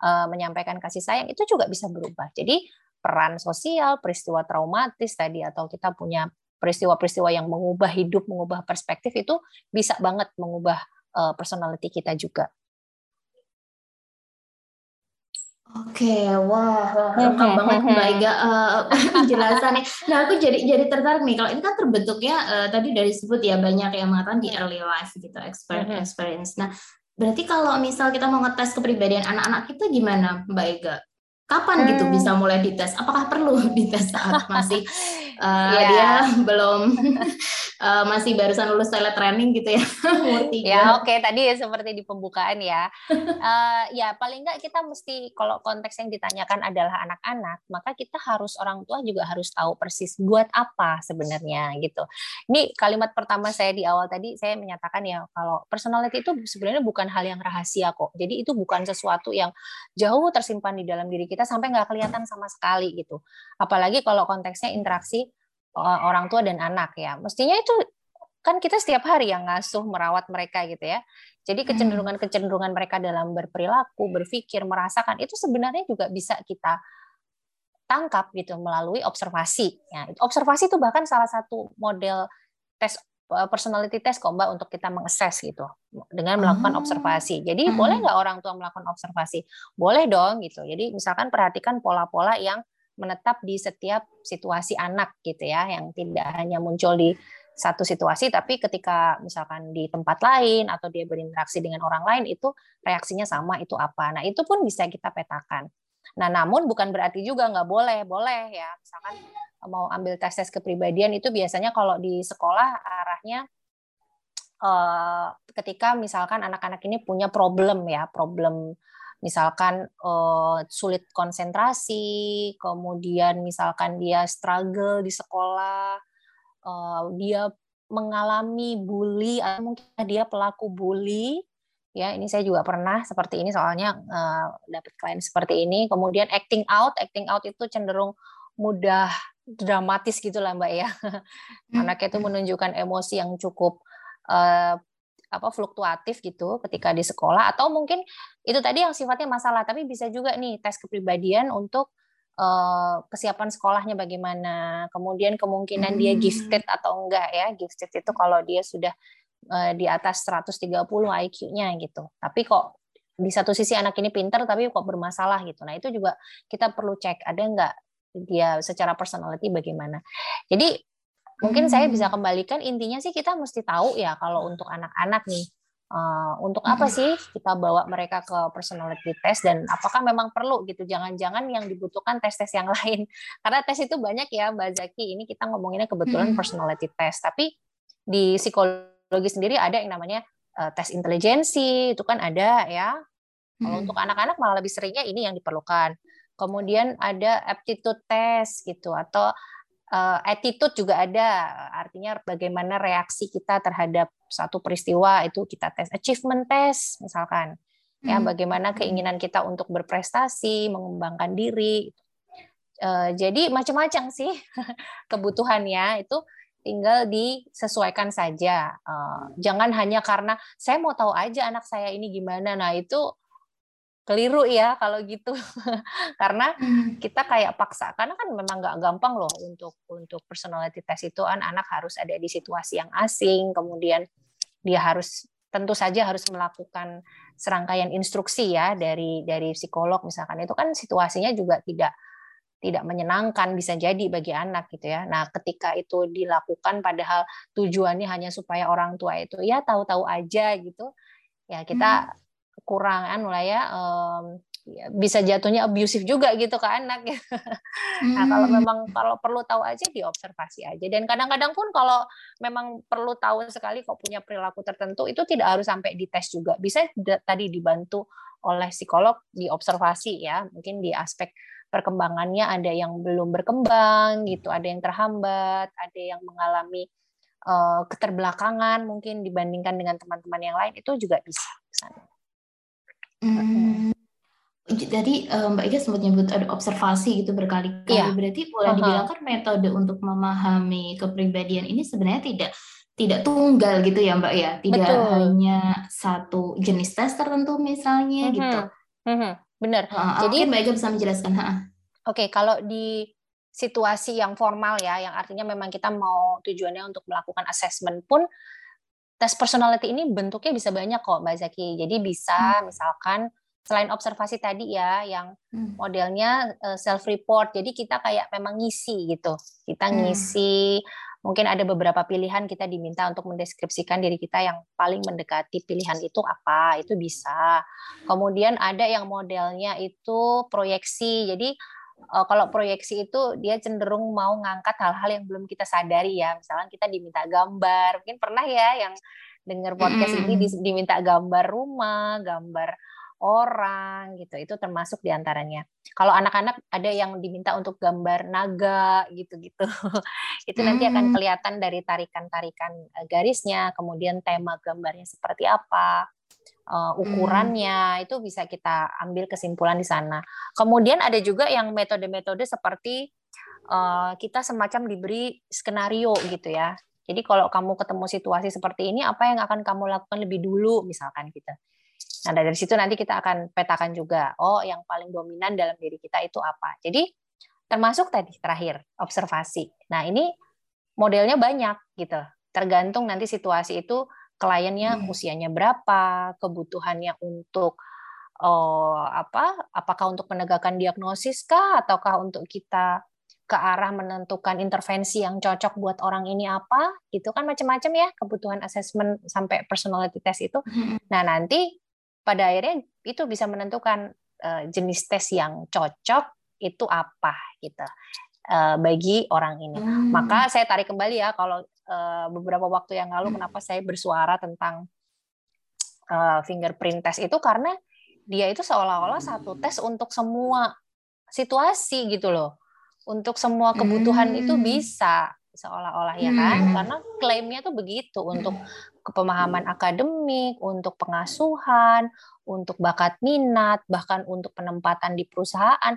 uh, menyampaikan kasih sayang itu juga bisa berubah. Jadi peran sosial, peristiwa traumatis tadi atau kita punya peristiwa-peristiwa yang mengubah hidup, mengubah perspektif itu bisa banget mengubah uh, personality kita juga. Oke, wah, wah lengkap banget Mbak Iga uh, penjelasannya. Nah, aku jadi jadi tertarik nih. Kalau ini kan terbentuknya uh, tadi dari sebut ya banyak yang mengatakan di early life gitu, experience. experience. Nah, berarti kalau misal kita mau ngetes kepribadian anak-anak kita gimana, Mbak Iga? Kapan gitu bisa hmm. mulai dites? Apakah perlu dites saat masih uh, eh, yeah. dia belum uh, masih barusan lulus toilet training gitu ya? ya oke okay. tadi seperti di pembukaan ya. Uh, ya paling nggak kita mesti kalau konteks yang ditanyakan adalah anak-anak, maka kita harus orang tua juga harus tahu persis buat apa sebenarnya gitu. Ini kalimat pertama saya di awal tadi saya menyatakan ya kalau personality itu sebenarnya bukan hal yang rahasia kok. Jadi itu bukan sesuatu yang jauh tersimpan di dalam diri kita sampai nggak kelihatan sama sekali gitu. Apalagi kalau konteksnya interaksi orang tua dan anak ya. Mestinya itu kan kita setiap hari yang ngasuh merawat mereka gitu ya. Jadi hmm. kecenderungan-kecenderungan mereka dalam berperilaku, berpikir, merasakan itu sebenarnya juga bisa kita tangkap gitu melalui observasi. Ya, observasi itu bahkan salah satu model tes Eh, personality test kok Mbak untuk kita mengakses gitu dengan melakukan oh. observasi. Jadi hmm. boleh nggak orang tua melakukan observasi? Boleh dong gitu. Jadi misalkan perhatikan pola-pola yang menetap di setiap situasi anak gitu ya, yang tidak hanya muncul di satu situasi, tapi ketika misalkan di tempat lain atau dia berinteraksi dengan orang lain itu reaksinya sama itu apa. Nah itu pun bisa kita petakan. Nah namun bukan berarti juga nggak boleh, boleh ya. Misalkan mau ambil tes tes kepribadian itu biasanya kalau di sekolah arahnya uh, ketika misalkan anak-anak ini punya problem ya problem misalkan uh, sulit konsentrasi kemudian misalkan dia struggle di sekolah uh, dia mengalami bully atau mungkin dia pelaku bully ya ini saya juga pernah seperti ini soalnya uh, dapat klien seperti ini kemudian acting out acting out itu cenderung mudah dramatis gitulah mbak ya hmm. anaknya itu menunjukkan emosi yang cukup uh, apa fluktuatif gitu ketika di sekolah atau mungkin itu tadi yang sifatnya masalah tapi bisa juga nih tes kepribadian untuk uh, kesiapan sekolahnya bagaimana kemudian kemungkinan dia hmm. gifted atau enggak ya gifted itu kalau dia sudah uh, di atas 130 IQ-nya gitu tapi kok di satu sisi anak ini pinter tapi kok bermasalah gitu nah itu juga kita perlu cek ada enggak dia secara personality bagaimana. Jadi mungkin saya bisa kembalikan intinya sih kita mesti tahu ya kalau untuk anak-anak nih uh, untuk apa sih kita bawa mereka ke personality test dan apakah memang perlu gitu? Jangan-jangan yang dibutuhkan tes-tes yang lain. Karena tes itu banyak ya Mbak Zaki. Ini kita ngomonginnya kebetulan hmm. personality test. Tapi di psikologi sendiri ada yang namanya uh, tes intelijensi. Itu kan ada ya. Kalau untuk anak-anak malah lebih seringnya ini yang diperlukan. Kemudian ada aptitude test gitu atau attitude juga ada. Artinya bagaimana reaksi kita terhadap satu peristiwa itu kita tes achievement test misalkan. Ya, hmm. bagaimana keinginan kita untuk berprestasi, mengembangkan diri. Uh, jadi macam-macam sih kebutuhannya itu tinggal disesuaikan saja. Uh, jangan hanya karena saya mau tahu aja anak saya ini gimana. Nah, itu keliru ya kalau gitu karena hmm. kita kayak paksa karena kan memang nggak gampang loh untuk untuk personality test itu kan anak harus ada di situasi yang asing kemudian dia harus tentu saja harus melakukan serangkaian instruksi ya dari dari psikolog misalkan itu kan situasinya juga tidak tidak menyenangkan bisa jadi bagi anak gitu ya. Nah, ketika itu dilakukan padahal tujuannya hanya supaya orang tua itu ya tahu-tahu aja gitu. Ya, kita hmm kurang anu lah ya um, ya, bisa jatuhnya abusive juga gitu ke anak ya. nah kalau hmm. memang kalau perlu tahu aja diobservasi aja dan kadang-kadang pun kalau memang perlu tahu sekali kok punya perilaku tertentu itu tidak harus sampai dites juga bisa tadi dibantu oleh psikolog diobservasi ya mungkin di aspek perkembangannya ada yang belum berkembang gitu ada yang terhambat ada yang mengalami uh, keterbelakangan mungkin dibandingkan dengan teman-teman yang lain itu juga bisa Hmm. Jadi uh, Mbak Ika sempat nyebut ada observasi gitu berkali-kali. Yeah. Berarti boleh uh-huh. dibilang kan metode untuk memahami kepribadian ini sebenarnya tidak tidak tunggal gitu ya Mbak ya. Tidak Betul. hanya satu jenis tes tertentu misalnya uh-huh. gitu. Uh-huh. Benar. Uh, Jadi Mbak Ika bisa menjelaskan. Oke, okay, kalau di situasi yang formal ya, yang artinya memang kita mau tujuannya untuk melakukan assessment pun tes personality ini bentuknya bisa banyak kok Mbak Zaki. Jadi bisa hmm. misalkan selain observasi tadi ya yang hmm. modelnya uh, eh, self report. Jadi kita kayak memang ngisi gitu. Kita hmm. ngisi mungkin ada beberapa pilihan kita diminta untuk mendeskripsikan diri kita yang paling mendekati pilihan itu apa, itu bisa. Kemudian ada yang modelnya itu proyeksi. Jadi uh, kalau proyeksi itu dia cenderung mau ngangkat hal-hal yang belum kita sadari ya. Misalnya kita diminta gambar, mungkin pernah ya yang dengar podcast mm. ini diminta gambar rumah, gambar orang gitu. Itu termasuk di antaranya. Kalau anak-anak ada yang diminta untuk gambar naga gitu-gitu. itu nanti akan kelihatan dari tarikan-tarikan eh, garisnya, kemudian tema gambarnya seperti apa uh, ukurannya hmm. itu bisa kita ambil kesimpulan di sana. Kemudian ada juga yang metode-metode seperti uh, kita semacam diberi skenario gitu ya. Jadi kalau kamu ketemu situasi seperti ini, apa yang akan kamu lakukan lebih dulu, misalkan gitu. Nah dari situ nanti kita akan petakan juga, oh yang paling dominan dalam diri kita itu apa. Jadi termasuk tadi terakhir observasi. Nah ini modelnya banyak gitu, tergantung nanti situasi itu kliennya hmm. usianya berapa, kebutuhannya untuk oh, apa? Apakah untuk penegakan diagnosis kah ataukah untuk kita ke arah menentukan intervensi yang cocok buat orang ini apa? Itu kan macam-macam ya kebutuhan assessment sampai personality test itu. Hmm. Nah, nanti pada akhirnya itu bisa menentukan uh, jenis tes yang cocok itu apa gitu uh, bagi orang ini. Hmm. Maka saya tarik kembali ya kalau uh, beberapa waktu yang lalu kenapa saya bersuara tentang uh, fingerprint test itu karena dia itu seolah-olah satu tes untuk semua situasi gitu loh. Untuk semua kebutuhan hmm. itu bisa seolah-olah ya kan hmm. karena klaimnya tuh begitu untuk kepemahaman akademik, untuk pengasuhan, untuk bakat minat, bahkan untuk penempatan di perusahaan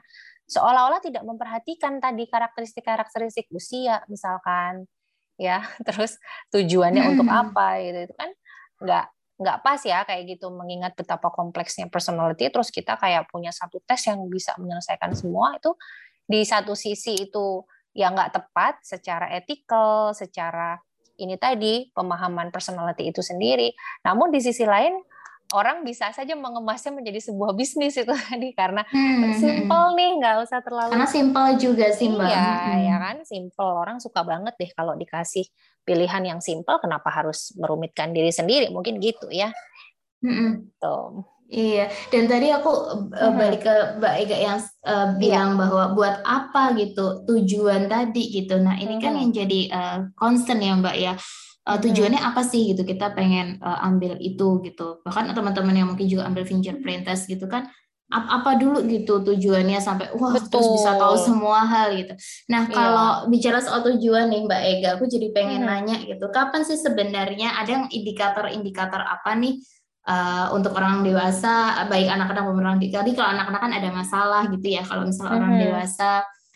seolah-olah tidak memperhatikan tadi karakteristik-karakteristik usia misalkan ya terus tujuannya hmm. untuk apa gitu itu kan nggak nggak pas ya kayak gitu mengingat betapa kompleksnya personality terus kita kayak punya satu tes yang bisa menyelesaikan semua itu di satu sisi itu yang nggak tepat secara etikal secara ini tadi pemahaman personality itu sendiri namun di sisi lain orang bisa saja mengemasnya menjadi sebuah bisnis itu tadi karena hmm. simple nih nggak usah terlalu karena simple juga sih mbak iya hmm. ya kan simple orang suka banget deh kalau dikasih pilihan yang simple kenapa harus merumitkan diri sendiri mungkin gitu ya hmm. tuh Iya, dan tadi aku uh, balik ke Mbak Ega yang uh, bilang iya. bahwa buat apa gitu tujuan tadi gitu. Nah ini kan yang jadi uh, concern ya Mbak ya uh, tujuannya apa sih gitu kita pengen uh, ambil itu gitu bahkan teman-teman yang mungkin juga ambil fingerprint test gitu kan apa, apa dulu gitu tujuannya sampai wah Betul. terus bisa tahu semua hal gitu. Nah iya. kalau bicara soal tujuan nih Mbak Ega, aku jadi pengen hmm. nanya gitu, kapan sih sebenarnya ada yang indikator-indikator apa nih uh, untuk orang dewasa, baik anak-anak maupun orang dewasa. Kalau anak-anak kan ada masalah gitu ya, kalau misalnya hmm. orang dewasa,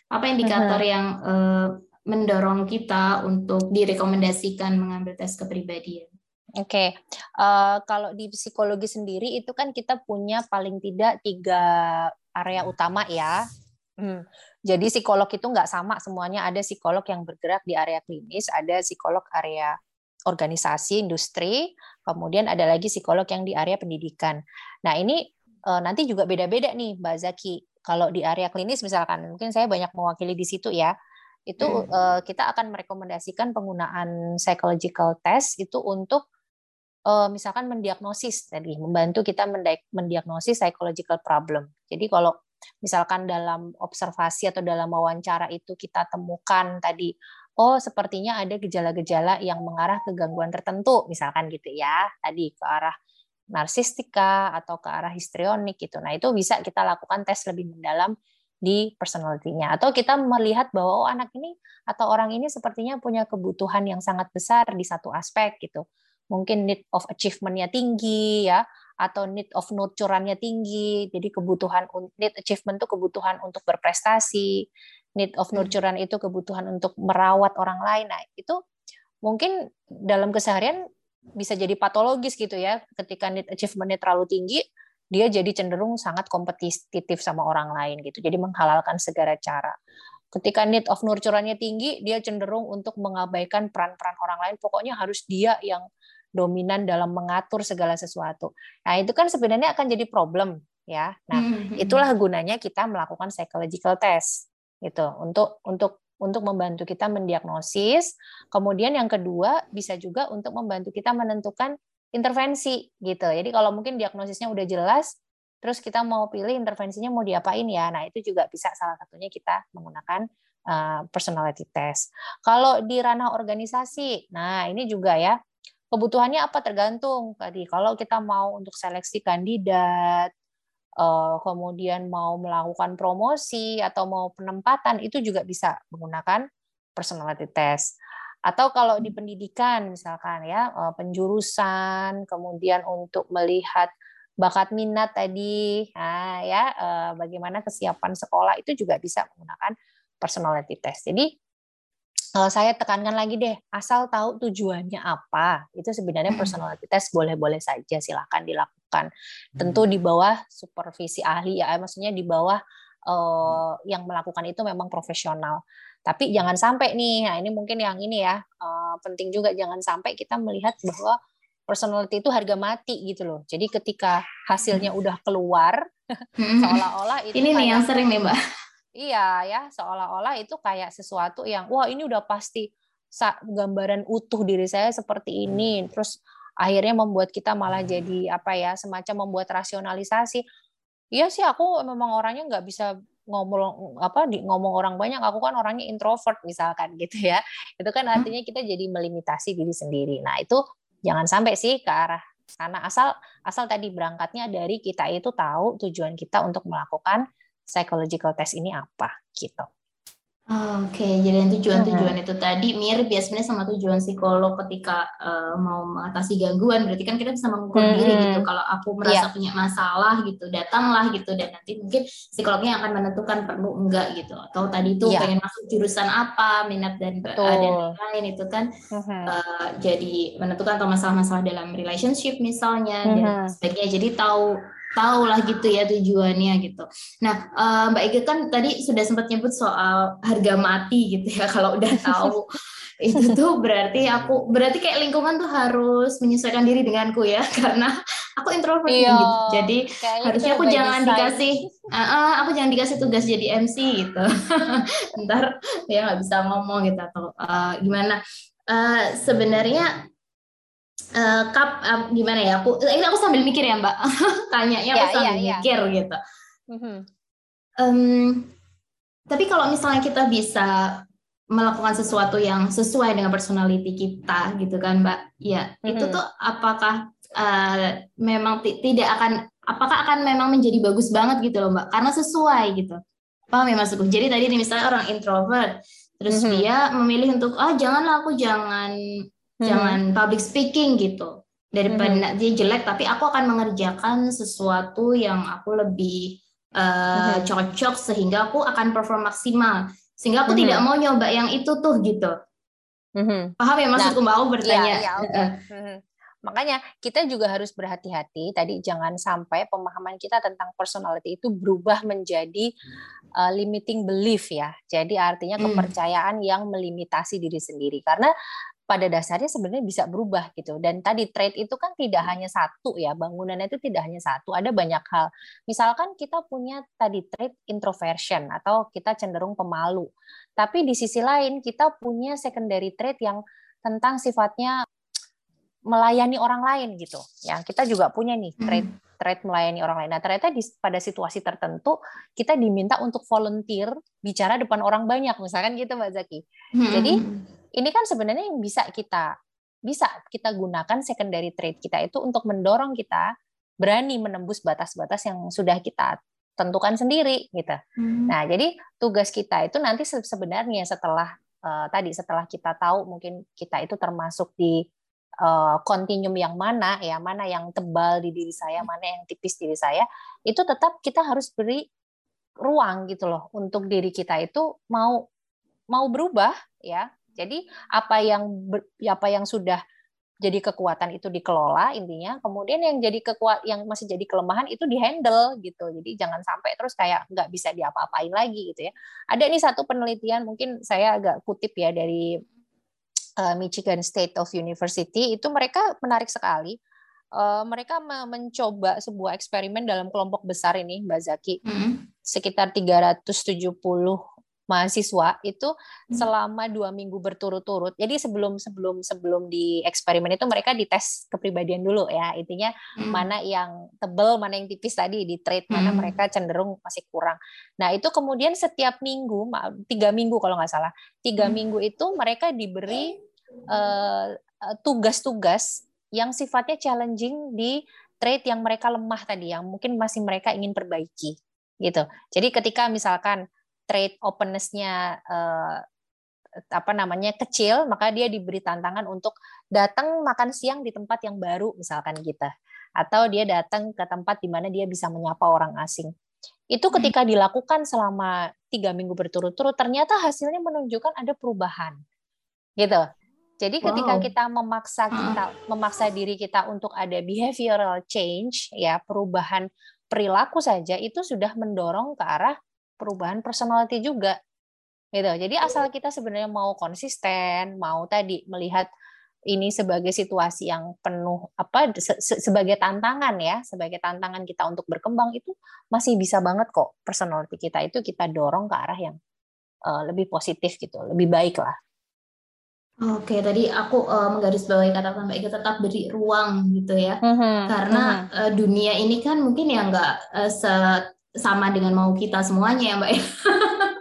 apa indikator hmm. yang uh, mendorong kita untuk direkomendasikan mengambil tes kepribadian. Oke, okay. uh, eh, kalau di psikologi sendiri itu kan kita punya paling tidak tiga area utama ya. Hmm. Jadi psikolog itu nggak sama semuanya. Ada psikolog yang bergerak di area klinis, ada psikolog area organisasi, industri, kemudian ada lagi psikolog yang di area pendidikan. Nah ini uh, nanti juga beda-beda nih, Mbak Zaki. Kalau di area klinis misalkan, mungkin saya banyak mewakili di situ ya itu hmm. uh, kita akan merekomendasikan penggunaan psychological test itu untuk uh, misalkan mendiagnosis tadi membantu kita mendiagnosis psychological problem. Jadi kalau misalkan dalam observasi atau dalam wawancara itu kita temukan tadi oh sepertinya ada gejala-gejala yang mengarah ke gangguan tertentu misalkan gitu ya tadi ke arah narsistika atau ke arah histrionik gitu. Nah, itu bisa kita lakukan tes lebih mendalam di personality-nya atau kita melihat bahwa oh anak ini atau orang ini sepertinya punya kebutuhan yang sangat besar di satu aspek gitu. Mungkin need of achievement-nya tinggi ya atau need of nurture-nya tinggi. Jadi kebutuhan need achievement itu kebutuhan untuk berprestasi, need of hmm. nurture itu kebutuhan untuk merawat orang lain. Nah, itu mungkin dalam keseharian bisa jadi patologis gitu ya ketika need achievement-nya terlalu tinggi dia jadi cenderung sangat kompetitif sama orang lain gitu. Jadi menghalalkan segala cara. Ketika need of nurture-nya tinggi dia cenderung untuk mengabaikan peran-peran orang lain. Pokoknya harus dia yang dominan dalam mengatur segala sesuatu. Nah itu kan sebenarnya akan jadi problem ya. Nah hmm, hmm, hmm. itulah gunanya kita melakukan psychological test gitu. Untuk untuk untuk membantu kita mendiagnosis. Kemudian yang kedua bisa juga untuk membantu kita menentukan intervensi gitu. Jadi kalau mungkin diagnosisnya udah jelas, terus kita mau pilih intervensinya mau diapain ya. Nah, itu juga bisa salah satunya kita menggunakan uh, personality test. Kalau di ranah organisasi, nah ini juga ya kebutuhannya apa tergantung tadi. Kalau kita mau untuk seleksi kandidat, uh, kemudian mau melakukan promosi atau mau penempatan itu juga bisa menggunakan personality test. Atau kalau di pendidikan misalkan ya uh, penjurusan, kemudian untuk melihat bakat minat tadi, nah ya uh, bagaimana kesiapan sekolah itu juga bisa menggunakan personality test. Jadi kalau saya tekankan lagi deh, asal tahu tujuannya apa, itu sebenarnya personality test boleh-boleh saja silahkan dilakukan. Tentu di bawah supervisi ahli ya, maksudnya di bawah uh, yang melakukan itu memang profesional. Tapi jangan sampai nih, nah ini mungkin yang ini ya uh, penting juga jangan sampai kita melihat bahwa personality itu harga mati gitu loh. Jadi ketika hasilnya udah keluar, seolah-olah itu ini nih yang sering nih mbak Iya ya, seolah-olah itu kayak sesuatu yang wah ini udah pasti gambaran utuh diri saya seperti ini. Terus akhirnya membuat kita malah jadi apa ya, semacam membuat rasionalisasi. Iya sih aku memang orangnya nggak bisa ngomong apa di ngomong orang banyak aku kan orangnya introvert misalkan gitu ya itu kan hmm. artinya kita jadi melimitasi diri sendiri nah itu jangan sampai sih ke arah sana asal asal tadi berangkatnya dari kita itu tahu tujuan kita untuk melakukan psychological test ini apa gitu. Oke, okay. jadi tujuan-tujuan hmm. itu tadi mirip ya sebenarnya sama tujuan psikolog ketika uh, mau mengatasi gangguan. Berarti kan kita bisa mengukur hmm. diri gitu. Kalau aku merasa yeah. punya masalah gitu, datanglah gitu dan nanti mungkin psikolognya akan menentukan perlu enggak gitu. Atau tadi itu yeah. pengen masuk jurusan apa, minat dan uh, dan lain itu kan hmm. uh, jadi menentukan atau masalah-masalah dalam relationship misalnya hmm. dan sebagainya. Jadi tahu tahu lah gitu ya tujuannya gitu. Nah, uh, Mbak Ega kan tadi sudah sempat nyebut soal harga mati gitu ya kalau udah tahu itu tuh berarti aku berarti kayak lingkungan tuh harus menyesuaikan diri denganku ya karena aku introvert iya, gitu. Jadi harusnya aku jangan design. dikasih uh, uh, aku jangan dikasih tugas jadi MC gitu. Ntar dia nggak bisa ngomong gitu atau uh, gimana. Uh, sebenarnya uh, kap uh, gimana ya aku ini aku sambil mikir ya mbak tanya ya aku sambil yeah, mikir yeah. gitu mm-hmm. um, tapi kalau misalnya kita bisa melakukan sesuatu yang sesuai dengan personality kita gitu kan mbak ya mm-hmm. itu tuh apakah uh, memang tidak akan apakah akan memang menjadi bagus banget gitu loh mbak karena sesuai gitu paham ya maksudku jadi tadi misalnya orang introvert terus mm-hmm. dia memilih untuk ah janganlah aku jangan hmm. jangan public speaking gitu daripada hmm. dia jelek tapi aku akan mengerjakan sesuatu yang aku lebih uh, hmm. cocok sehingga aku akan perform maksimal sehingga aku hmm. tidak mau nyoba yang itu tuh gitu hmm. paham ya maksudku nah, mau bertanya ya, ya, okay. hmm. Makanya kita juga harus berhati-hati tadi jangan sampai pemahaman kita tentang personality itu berubah menjadi uh, limiting belief ya. Jadi artinya kepercayaan yang melimitasi diri sendiri karena pada dasarnya sebenarnya bisa berubah gitu. Dan tadi trade itu kan tidak hanya satu ya, bangunannya itu tidak hanya satu, ada banyak hal. Misalkan kita punya tadi trade introversion atau kita cenderung pemalu. Tapi di sisi lain kita punya secondary trait yang tentang sifatnya melayani orang lain gitu. Ya, kita juga punya nih trade hmm. trade melayani orang lain. Nah, ternyata di, pada situasi tertentu kita diminta untuk volunteer bicara depan orang banyak, misalkan gitu Mbak Zaki. Hmm. Jadi ini kan sebenarnya yang bisa kita bisa kita gunakan secondary trade kita itu untuk mendorong kita berani menembus batas-batas yang sudah kita tentukan sendiri gitu. Hmm. Nah, jadi tugas kita itu nanti sebenarnya setelah uh, tadi setelah kita tahu mungkin kita itu termasuk di uh, yang mana ya mana yang tebal di diri saya mana yang tipis diri saya itu tetap kita harus beri ruang gitu loh untuk diri kita itu mau mau berubah ya jadi apa yang ber, apa yang sudah jadi kekuatan itu dikelola intinya kemudian yang jadi kekuat yang masih jadi kelemahan itu dihandle gitu jadi jangan sampai terus kayak nggak bisa diapa-apain lagi gitu ya ada nih satu penelitian mungkin saya agak kutip ya dari uh, Michigan State of University itu mereka menarik sekali. Uh, mereka mencoba sebuah eksperimen dalam kelompok besar ini, Mbak Zaki, mm -hmm. sekitar 370 mahasiswa itu hmm. selama dua minggu berturut-turut. Jadi sebelum sebelum sebelum di eksperimen itu mereka dites kepribadian dulu ya. Intinya hmm. mana yang tebel, mana yang tipis tadi di trade, mana hmm. mereka cenderung masih kurang. Nah itu kemudian setiap minggu, tiga minggu kalau nggak salah, tiga hmm. minggu itu mereka diberi uh, tugas-tugas yang sifatnya challenging di trade yang mereka lemah tadi, yang mungkin masih mereka ingin perbaiki gitu. Jadi ketika misalkan trade openness-nya uh, apa namanya kecil, maka dia diberi tantangan untuk datang makan siang di tempat yang baru misalkan gitu. Atau dia datang ke tempat di mana dia bisa menyapa orang asing. Itu hmm. ketika dilakukan selama tiga minggu berturut-turut, ternyata hasilnya menunjukkan ada perubahan, gitu. Jadi ketika wow. kita memaksa kita memaksa diri kita untuk ada behavioral change, ya perubahan perilaku saja itu sudah mendorong ke arah perubahan personality juga gitu jadi asal kita sebenarnya mau konsisten mau tadi melihat ini sebagai situasi yang penuh apa se sebagai tantangan ya sebagai tantangan kita untuk berkembang itu masih bisa banget kok personality kita itu kita dorong ke arah yang uh, lebih positif gitu lebih baik lah Oke, tadi aku uh, menggarisbawahi kata Mbak Ika tetap beri ruang gitu ya, mm -hmm. karena mm -hmm. uh, dunia ini kan mungkin ya nggak uh, sama dengan mau kita semuanya ya mbak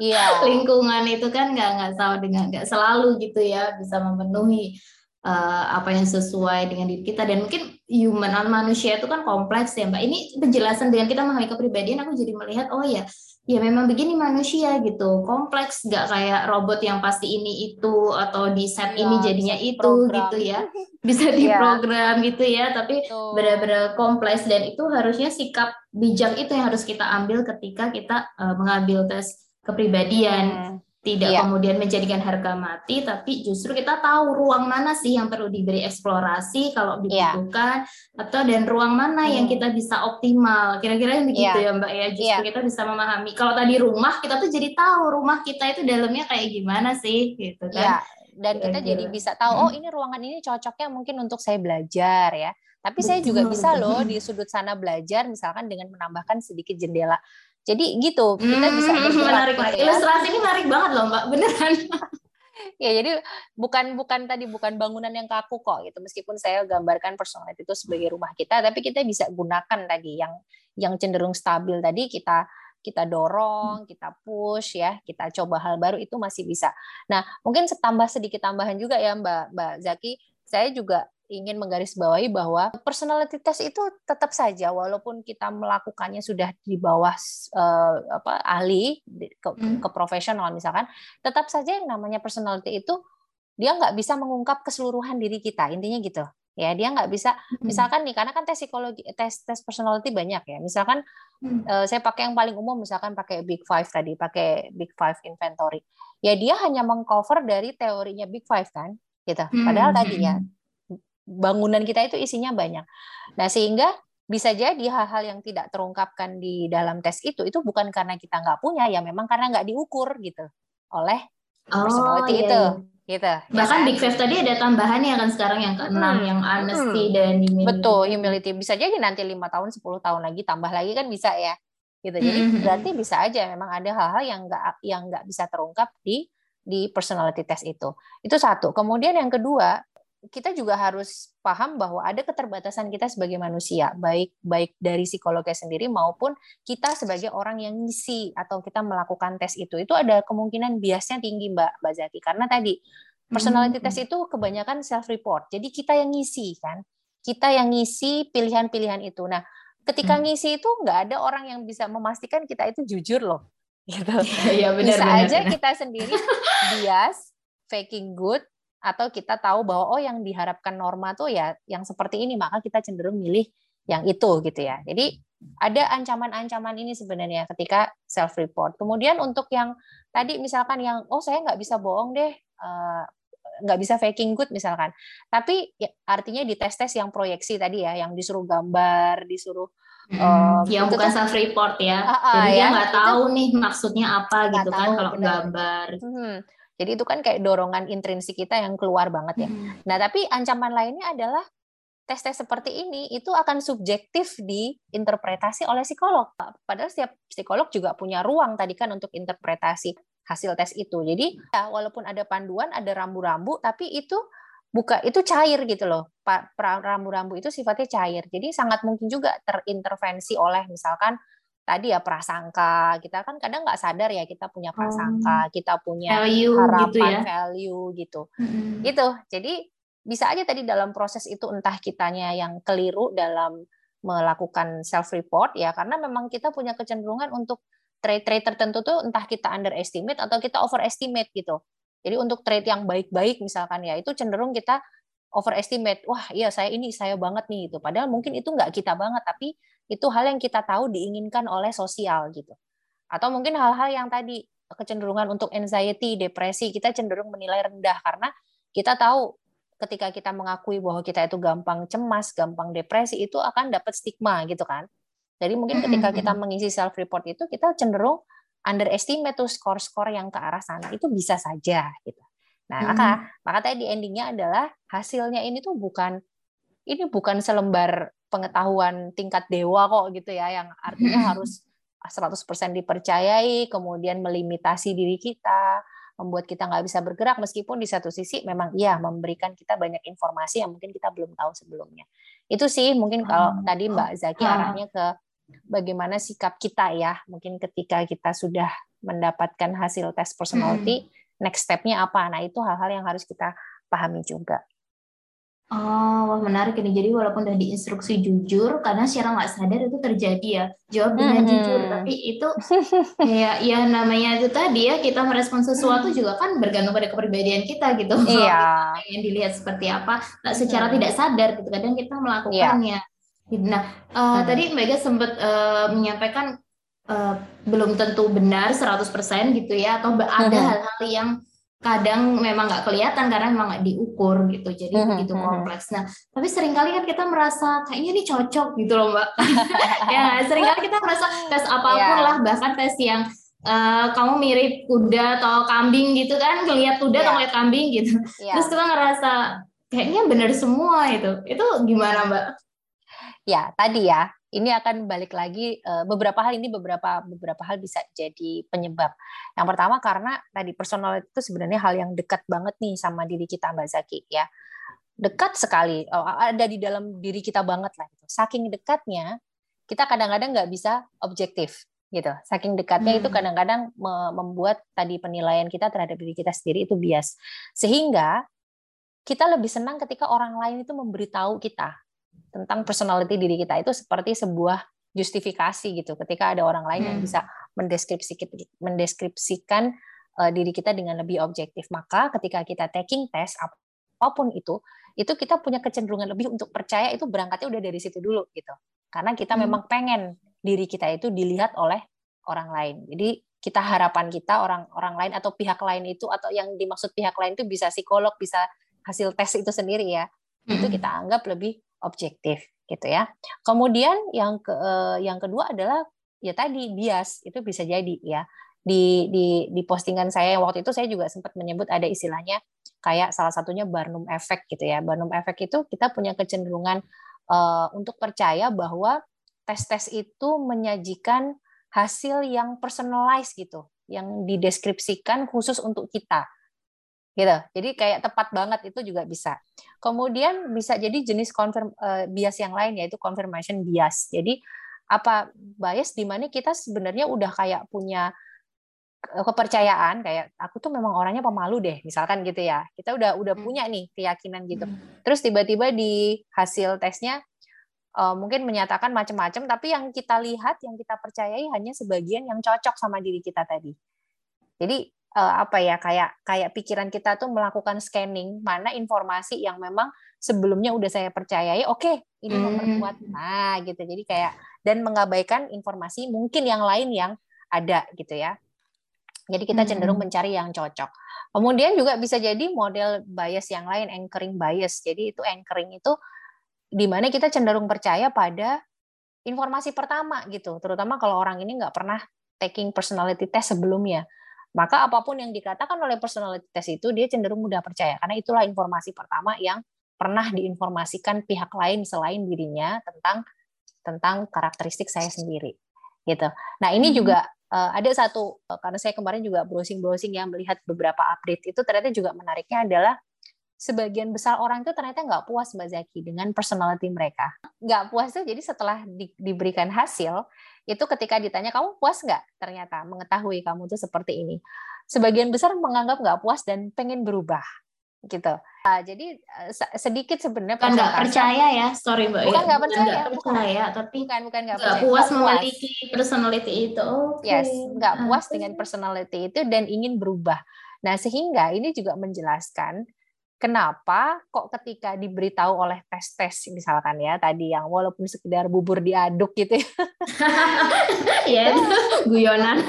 Iya. Lingkungan itu kan nggak nggak sama dengan nggak selalu gitu ya bisa memenuhi uh, apa yang sesuai dengan diri kita dan mungkin human manusia itu kan kompleks ya mbak. Ini penjelasan dengan kita memahami kepribadian aku jadi melihat oh ya ya memang begini manusia gitu kompleks nggak kayak robot yang pasti ini itu atau di set ya, ini jadinya itu program. gitu ya bisa iya. diprogram ya. gitu ya tapi benar-benar kompleks dan itu harusnya sikap bijak itu yang harus kita ambil ketika kita uh, mengambil tes kepribadian hmm tidak iya. kemudian menjadikan harga mati, tapi justru kita tahu ruang mana sih yang perlu diberi eksplorasi kalau iya. dibutuhkan, iya. atau dan ruang mana hmm. yang kita bisa optimal. Kira-kira begitu iya. ya Mbak ya. Justru iya. kita bisa memahami. Kalau tadi rumah kita tuh jadi tahu rumah kita itu dalamnya kayak gimana sih, gitu kan? Iya. Dan kita jadi bisa tahu, oh ini ruangan ini cocoknya mungkin untuk saya belajar ya. Tapi betul, saya juga bisa loh di sudut sana belajar, misalkan dengan menambahkan sedikit jendela jadi gitu kita hmm, bisa menarik gitu ya. Ilustrasi ini menarik banget loh mbak, beneran. ya jadi bukan bukan tadi bukan bangunan yang kaku kok gitu meskipun saya gambarkan personality itu sebagai rumah kita tapi kita bisa gunakan tadi yang yang cenderung stabil tadi kita kita dorong, kita push ya, kita coba hal baru itu masih bisa. Nah, mungkin tambah sedikit tambahan juga ya Mbak Mbak Zaki, saya juga ingin menggarisbawahi bahwa personality test itu tetap saja walaupun kita melakukannya sudah di bawah uh, apa ahli ke, hmm. ke profesional misalkan tetap saja yang namanya personality itu dia nggak bisa mengungkap keseluruhan diri kita intinya gitu ya dia nggak bisa hmm. misalkan nih karena kan tes psikologi tes tes personality banyak ya misalkan hmm. uh, saya pakai yang paling umum misalkan pakai big five tadi pakai big five inventory ya dia hanya mengcover dari teorinya big five kan gitu padahal hmm. tadinya bangunan kita itu isinya banyak. Nah, sehingga bisa jadi hal-hal yang tidak terungkapkan di dalam tes itu itu bukan karena kita nggak punya ya memang karena nggak diukur gitu oleh oh, personality iya, itu iya. gitu bahkan ya, big five tadi ada tambahannya kan sekarang yang keenam hmm, yang honesty hmm. dan humility betul humility bisa jadi nanti lima tahun 10 tahun lagi tambah lagi kan bisa ya gitu jadi hmm. berarti bisa aja memang ada hal-hal yang nggak yang nggak bisa terungkap di di personality test itu itu satu kemudian yang kedua kita juga harus paham bahwa ada keterbatasan kita sebagai manusia, baik baik dari psikolognya sendiri maupun kita sebagai orang yang ngisi atau kita melakukan tes itu. Itu ada kemungkinan biasnya tinggi Mbak Mbak Zaki karena tadi personality hmm. test itu kebanyakan self report. Jadi kita yang ngisi kan. Kita yang ngisi pilihan-pilihan itu. Nah, ketika hmm. ngisi itu nggak ada orang yang bisa memastikan kita itu jujur loh. Gitu. Ya, benar, bisa benar, aja benar. kita sendiri bias, faking good, atau kita tahu bahwa oh yang diharapkan norma tuh ya yang seperti ini maka kita cenderung milih yang itu gitu ya. Jadi ada ancaman-ancaman ini sebenarnya ketika self report. Kemudian untuk yang tadi misalkan yang oh saya nggak bisa bohong deh uh, nggak bisa faking good misalkan. Tapi ya, artinya di tes-tes yang proyeksi tadi ya, yang disuruh gambar, disuruh Hmm, um, yang bukan kan, self report ya. Uh, uh, Jadi ya, dia nggak tahu nih maksudnya apa gitu kan kalau gambar. Hmm. Jadi itu kan kayak dorongan intrinsik kita yang keluar banget ya. Hmm. Nah, tapi ancaman lainnya adalah tes-tes seperti ini itu akan subjektif diinterpretasi oleh psikolog. Padahal setiap psikolog juga punya ruang tadi kan untuk interpretasi hasil tes itu. Jadi ya, walaupun ada panduan, ada rambu-rambu, tapi itu buka itu cair gitu loh. Rambu-rambu itu sifatnya cair. Jadi sangat mungkin juga terintervensi oleh misalkan tadi ya prasangka kita kan kadang nggak sadar ya kita punya prasangka oh. kita punya value gitu harapan gitu ya? value gitu mm-hmm. gitu jadi bisa aja tadi dalam proses itu entah kitanya yang keliru dalam melakukan self report ya karena memang kita punya kecenderungan untuk trade-trade tertentu tuh entah kita underestimate atau kita overestimate gitu jadi untuk trade yang baik-baik misalkan ya itu cenderung kita overestimate wah iya saya ini saya banget nih itu padahal mungkin itu nggak kita banget tapi itu hal yang kita tahu diinginkan oleh sosial gitu. Atau mungkin hal-hal yang tadi kecenderungan untuk anxiety depresi kita cenderung menilai rendah. Karena kita tahu ketika kita mengakui bahwa kita itu gampang cemas gampang depresi itu akan dapat stigma gitu kan. Jadi mungkin ketika kita mengisi self report itu kita cenderung underestimate tuh skor-skor yang ke arah sana. Itu bisa saja gitu. Nah, maka maka tadi endingnya adalah hasilnya ini tuh bukan ini bukan selembar pengetahuan tingkat dewa kok gitu ya yang artinya hmm. harus 100% dipercayai, kemudian melimitasi diri kita, membuat kita nggak bisa bergerak meskipun di satu sisi memang iya memberikan kita banyak informasi yang mungkin kita belum tahu sebelumnya. Itu sih mungkin kalau hmm. tadi Mbak Zaki ah. arahnya ke bagaimana sikap kita ya, mungkin ketika kita sudah mendapatkan hasil tes personality, hmm next step-nya apa. Nah, itu hal-hal yang harus kita pahami juga. Oh, wah menarik ini. Jadi walaupun udah diinstruksi jujur, karena secara nggak sadar itu terjadi ya. Jawab dengan hmm. jujur, tapi itu kayak ya namanya itu tadi ya kita merespon sesuatu juga kan bergantung pada kepribadian kita gitu. Iya. yang dilihat seperti apa, nah, secara hmm. tidak sadar gitu. Kadang kita melakukannya. Iya. Nah, uh, hmm. tadi Mega sempat uh, menyampaikan uh, belum tentu benar 100% gitu ya atau ada hal-hal yang kadang memang nggak kelihatan karena memang nggak diukur gitu jadi begitu kompleks nah tapi sering kali kan kita merasa kayaknya ini cocok gitu loh mbak ya sering kali kita merasa tes apa pun yeah. lah bahkan tes yang uh, kamu mirip kuda atau kambing gitu kan ngelihat kuda yeah. atau ngeliat kambing gitu yeah. terus kita ngerasa kayaknya benar semua itu itu gimana mbak ya tadi ya ini akan balik lagi uh, beberapa hal ini beberapa beberapa hal bisa jadi penyebab. Yang pertama karena tadi personal itu sebenarnya hal yang dekat banget nih sama diri kita Mbak Zaki ya. Dekat sekali, oh, ada di dalam diri kita banget lah gitu. Saking dekatnya kita kadang-kadang nggak bisa objektif gitu. Saking dekatnya hmm. itu kadang-kadang membuat tadi penilaian kita terhadap diri kita sendiri itu bias. Sehingga kita lebih senang ketika orang lain itu memberitahu kita tentang personality diri kita itu seperti sebuah justifikasi gitu ketika ada orang lain hmm. yang bisa mendeskripsikan mendeskripsikan uh, diri kita dengan lebih objektif maka ketika kita taking test apa pun itu itu kita punya kecenderungan lebih untuk percaya itu berangkatnya udah dari situ dulu gitu karena kita hmm. memang pengen diri kita itu dilihat oleh orang lain jadi kita harapan kita orang orang lain atau pihak lain itu atau yang dimaksud pihak lain itu bisa psikolog bisa hasil tes itu sendiri ya hmm. itu kita anggap lebih objektif gitu ya. Kemudian yang ke eh, yang kedua adalah ya tadi bias itu bisa jadi ya di di di postingan saya waktu itu saya juga sempat menyebut ada istilahnya kayak salah satunya Barnum Effect gitu ya. Barnum Effect itu kita punya kecenderungan uh, untuk percaya bahwa tes-tes itu menyajikan hasil yang personalized gitu, yang dideskripsikan khusus untuk kita gitu. Jadi kayak tepat banget itu juga bisa. Kemudian bisa jadi jenis confirm uh, bias yang lain yaitu confirmation bias. Jadi apa bias di mana kita sebenarnya udah kayak punya eh, kepercayaan kayak aku tuh memang orangnya pemalu deh misalkan gitu ya kita udah udah hmm. punya nih keyakinan gitu hmm. terus tiba-tiba di hasil tesnya uh, mungkin menyatakan macam-macam tapi yang kita lihat yang kita percayai hanya sebagian yang cocok sama diri kita tadi jadi uh, apa ya kayak kayak pikiran kita tuh melakukan scanning mana informasi yang memang sebelumnya udah saya percayai oke okay, ini hmm. memperkuat. Nah gitu. Jadi kayak dan mengabaikan informasi mungkin yang lain yang ada gitu ya. Jadi kita cenderung hmm. mencari yang cocok. Kemudian juga bisa jadi model bias yang lain anchoring bias. Jadi itu anchoring itu di mana kita cenderung percaya pada informasi pertama gitu. Terutama kalau orang ini nggak pernah taking personality test sebelumnya maka apa pun yang dikatakan oleh personality test itu dia cenderung mudah percaya karena itulah informasi pertama yang pernah diinformasikan pihak lain selain dirinya tentang tentang karakteristik saya sendiri gitu. Nah ini hmm. juga uh, ada satu uh, karena saya kemarin juga browsing browsing yang melihat beberapa update itu ternyata juga menariknya adalah sebagian besar orang itu ternyata nggak puas Mbak Zaki dengan personality mereka. Nggak puas tuh jadi setelah di, diberikan hasil, itu ketika ditanya kamu puas nggak ternyata mengetahui kamu tuh seperti ini. Sebagian besar menganggap nggak puas dan pengen berubah gitu. Nah, jadi eh, sedikit sebenarnya bukan nggak percaya ya, sorry mbak. Bukan nggak percaya, gak percaya, bukan. tapi bukan bukan nggak puas memiliki personality itu. Okay. Yes, nggak puas dengan personality itu dan ingin berubah. Nah sehingga ini juga menjelaskan kenapa kok ketika diberitahu oleh tes-tes misalkan ya tadi yang walaupun sekedar bubur diaduk gitu ya. Guyonan.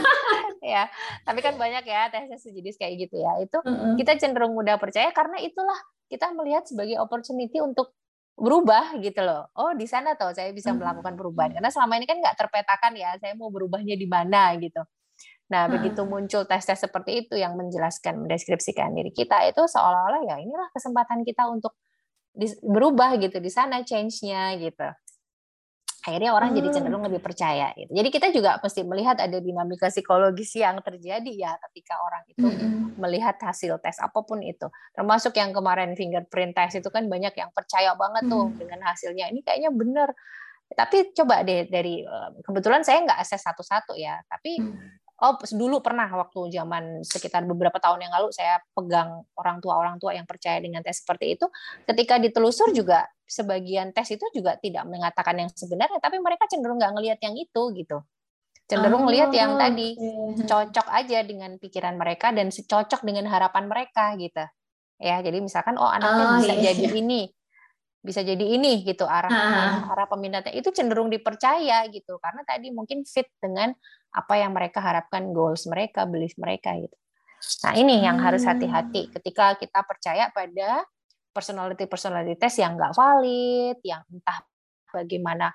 Ya tapi kan banyak ya tes-tes sejenis kayak gitu ya. Itu kita cenderung mudah percaya karena itulah kita melihat sebagai opportunity untuk berubah gitu loh. Oh di sana tuh saya bisa melakukan perubahan. Karena selama ini kan nggak terpetakan ya saya mau berubahnya di mana gitu Nah, hmm. begitu muncul tes-tes seperti itu yang menjelaskan, mendeskripsikan diri kita, itu seolah-olah ya inilah kesempatan kita untuk berubah gitu di sana change-nya gitu. Akhirnya orang hmm. jadi cenderung lebih percaya gitu. Jadi kita juga mesti melihat ada dinamika psikologis yang terjadi ya ketika orang itu hmm. melihat hasil tes apa pun itu. Termasuk yang kemarin fingerprint test itu kan banyak yang percaya banget tuh hmm. dengan hasilnya. Ini kayaknya benar. Tapi coba deh dari eh, kebetulan saya nggak akses satu-satu ya, tapi hmm Oh, dulu pernah waktu zaman sekitar beberapa tahun yang lalu saya pegang orang tua orang tua yang percaya dengan tes seperti itu. Ketika ditelusur juga sebagian tes itu juga tidak mengatakan yang sebenarnya, tapi mereka cenderung nggak ngelihat yang itu gitu. Cenderung oh, yang tadi cocok aja dengan pikiran mereka dan cocok dengan harapan mereka gitu. Ya, jadi misalkan oh anaknya oh, bisa iya. jadi ini, bisa jadi ini gitu arah arah peminatnya itu cenderung dipercaya gitu karena tadi mungkin fit dengan apa yang mereka harapkan goals mereka, belief mereka gitu. Nah, ini yang harus hmm. hati-hati ketika kita percaya pada personality personality test yang nggak valid, yang entah bagaimana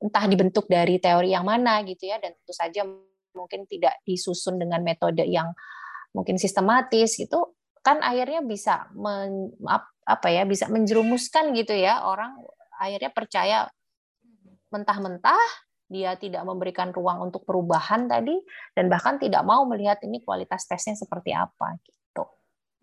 entah dibentuk dari teori yang mana gitu ya dan tentu saja mungkin tidak disusun dengan metode yang mungkin sistematis gitu kan akhirnya bisa men, apa ya bisa menjerumuskan gitu ya orang akhirnya percaya mentah-mentah dia tidak memberikan ruang untuk perubahan tadi dan bahkan tidak mau melihat ini kualitas tesnya seperti apa gitu.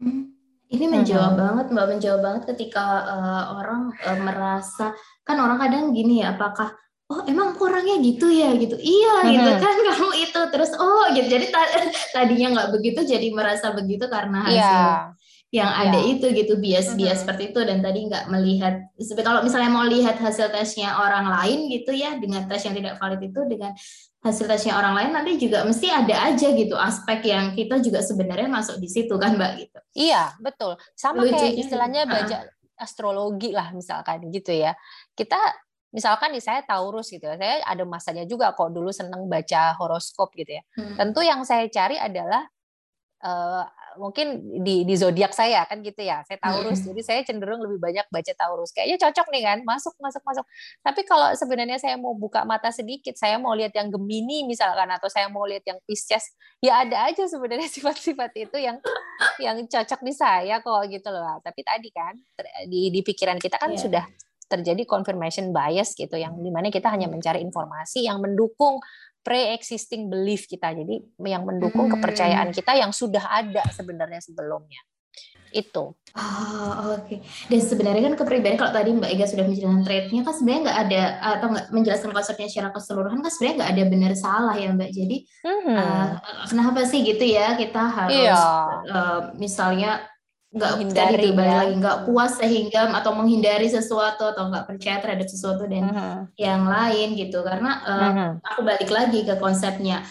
Hmm, ini menjawab hmm. banget Mbak, menjawab banget ketika uh, orang uh, merasa kan orang kadang gini ya, apakah oh emang orangnya gitu ya gitu iya hmm. gitu kan kamu itu terus oh gitu jadi tadinya nggak begitu jadi merasa begitu karena hasil yeah yang ya. ada itu gitu bias-bias seperti itu. Dan tadi nggak melihat kalau misalnya mau lihat hasil tesnya orang lain gitu ya dengan tes yang tidak valid itu dengan hasil tesnya orang lain nanti juga mesti ada aja gitu aspek yang kita juga sebenarnya masuk di situ kan mbak gitu. Iya betul. Sama Lucunya, kayak istilahnya baca uh. astrologi lah misalkan gitu ya. Kita misalkan di saya Taurus gitu ya, saya ada masanya juga kok dulu seneng baca horoskop gitu ya. Hmm. tentu yang saya cari adalah uh, mungkin di di zodiak saya kan gitu ya saya Taurus. Jadi saya cenderung lebih banyak baca Taurus. Kayaknya cocok nih kan masuk masuk masuk. Tapi kalau sebenarnya saya mau buka mata sedikit saya mau lihat yang Gemini misalkan atau saya mau lihat yang Pisces ya ada aja sebenarnya sifat-sifat itu yang yang cocok di saya kok gitu loh. Tapi tadi kan di di pikiran kita kan yeah. sudah terjadi confirmation bias gitu yang di mana kita hanya mencari informasi yang mendukung pre-existing belief kita. Jadi yang mendukung hmm. kepercayaan kita yang sudah ada sebenarnya sebelumnya. Itu. Oh, oke. Okay. Dan sebenarnya kan kepribadian kalau tadi Mbak Ega sudah menjelaskan trade-nya kan sebenarnya nggak ada atau nggak menjelaskan konsepnya secara keseluruhan kan sebenarnya nggak ada benar salah ya Mbak. Jadi mm-hmm. uh, kenapa sih gitu ya kita harus iya. uh, misalnya nggak tadi itu balik ya. lagi nggak puas sehingga atau menghindari sesuatu atau nggak percaya terhadap sesuatu dan uh-huh. yang lain gitu karena uh, uh-huh. aku balik lagi ke konsepnya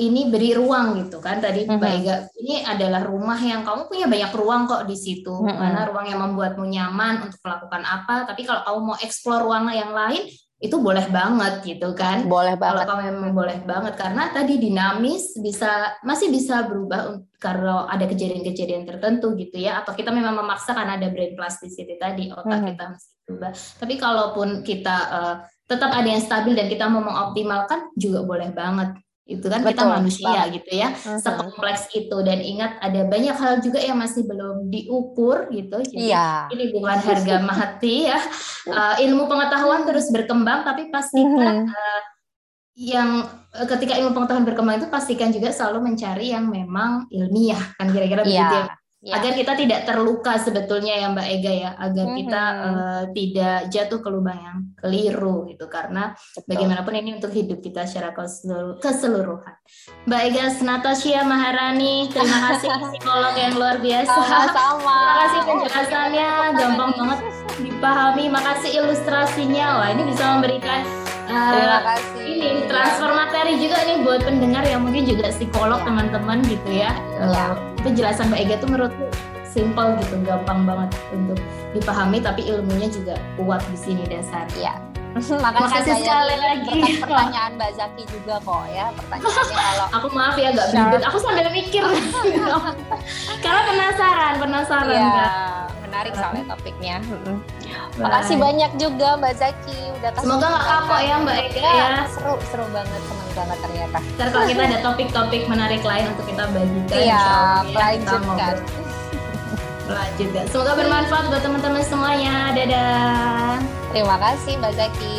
ini beri ruang gitu kan tadi uh-huh. Ega ini adalah rumah yang kamu punya banyak ruang kok di situ uh-huh. mana ruang yang membuatmu nyaman untuk melakukan apa tapi kalau kamu mau eksplor ruang yang lain itu boleh banget gitu kan? Boleh banget. kalau memang boleh banget. Karena tadi dinamis bisa masih bisa berubah kalau ada kejadian-kejadian tertentu gitu ya. Atau kita memang memaksa karena ada brain plasticity tadi otak hmm. kita masih berubah. Tapi kalaupun kita uh, tetap ada yang stabil dan kita mau mengoptimalkan juga boleh banget itu kan Betul. kita manusia gitu ya uh-huh. sekompleks itu dan ingat ada banyak hal juga yang masih belum diukur gitu jadi yeah. ini bukan harga mati ya uh, ilmu pengetahuan terus berkembang tapi pastikan uh-huh. uh, yang ketika ilmu pengetahuan berkembang itu pastikan juga selalu mencari yang memang ilmiah kan kira-kira yeah. begitu ya ya. agar kita tidak terluka sebetulnya ya Mbak Ega ya agar mm -hmm. kita uh, tidak jatuh ke lubang yang keliru gitu karena Betul. bagaimanapun ini untuk hidup kita secara keseluruhan. Mbak Ega Natasha Maharani terima kasih psikolog yang luar biasa. Sama-sama. Terima kasih penjelasannya gampang banget dipahami. Makasih ilustrasinya. Wah ini bisa memberikan Terima kasih. Ini transfer materi juga nih buat pendengar yang mungkin juga psikolog iya. teman-teman gitu ya. ya. Uh, penjelasan Mbak Ega tuh menurutku simple gitu, gampang banget untuk dipahami tapi ilmunya juga kuat di sini dasar. Ya. Makasih, Makasih sekali lagi. Pertanyaan Mbak Zaki juga kok ya. Pertanyaannya kalau aku maaf ya agak ribet. Aku sambil mikir. Karena penasaran, penasaran ya, kan. Menarik soalnya topiknya. Makasih banyak juga Mbak Zaki udah kasih Semoga nggak kapok ya Mbak Eka ya. ya. Seru, seru banget, senang banget ternyata. Ntar kalau kita ada topik-topik menarik lain untuk kita bagikan, iya, melanjutkan. Melanjutkan. Semoga bermanfaat buat teman-teman semuanya. Dadah. Terima kasih Mbak Zaki.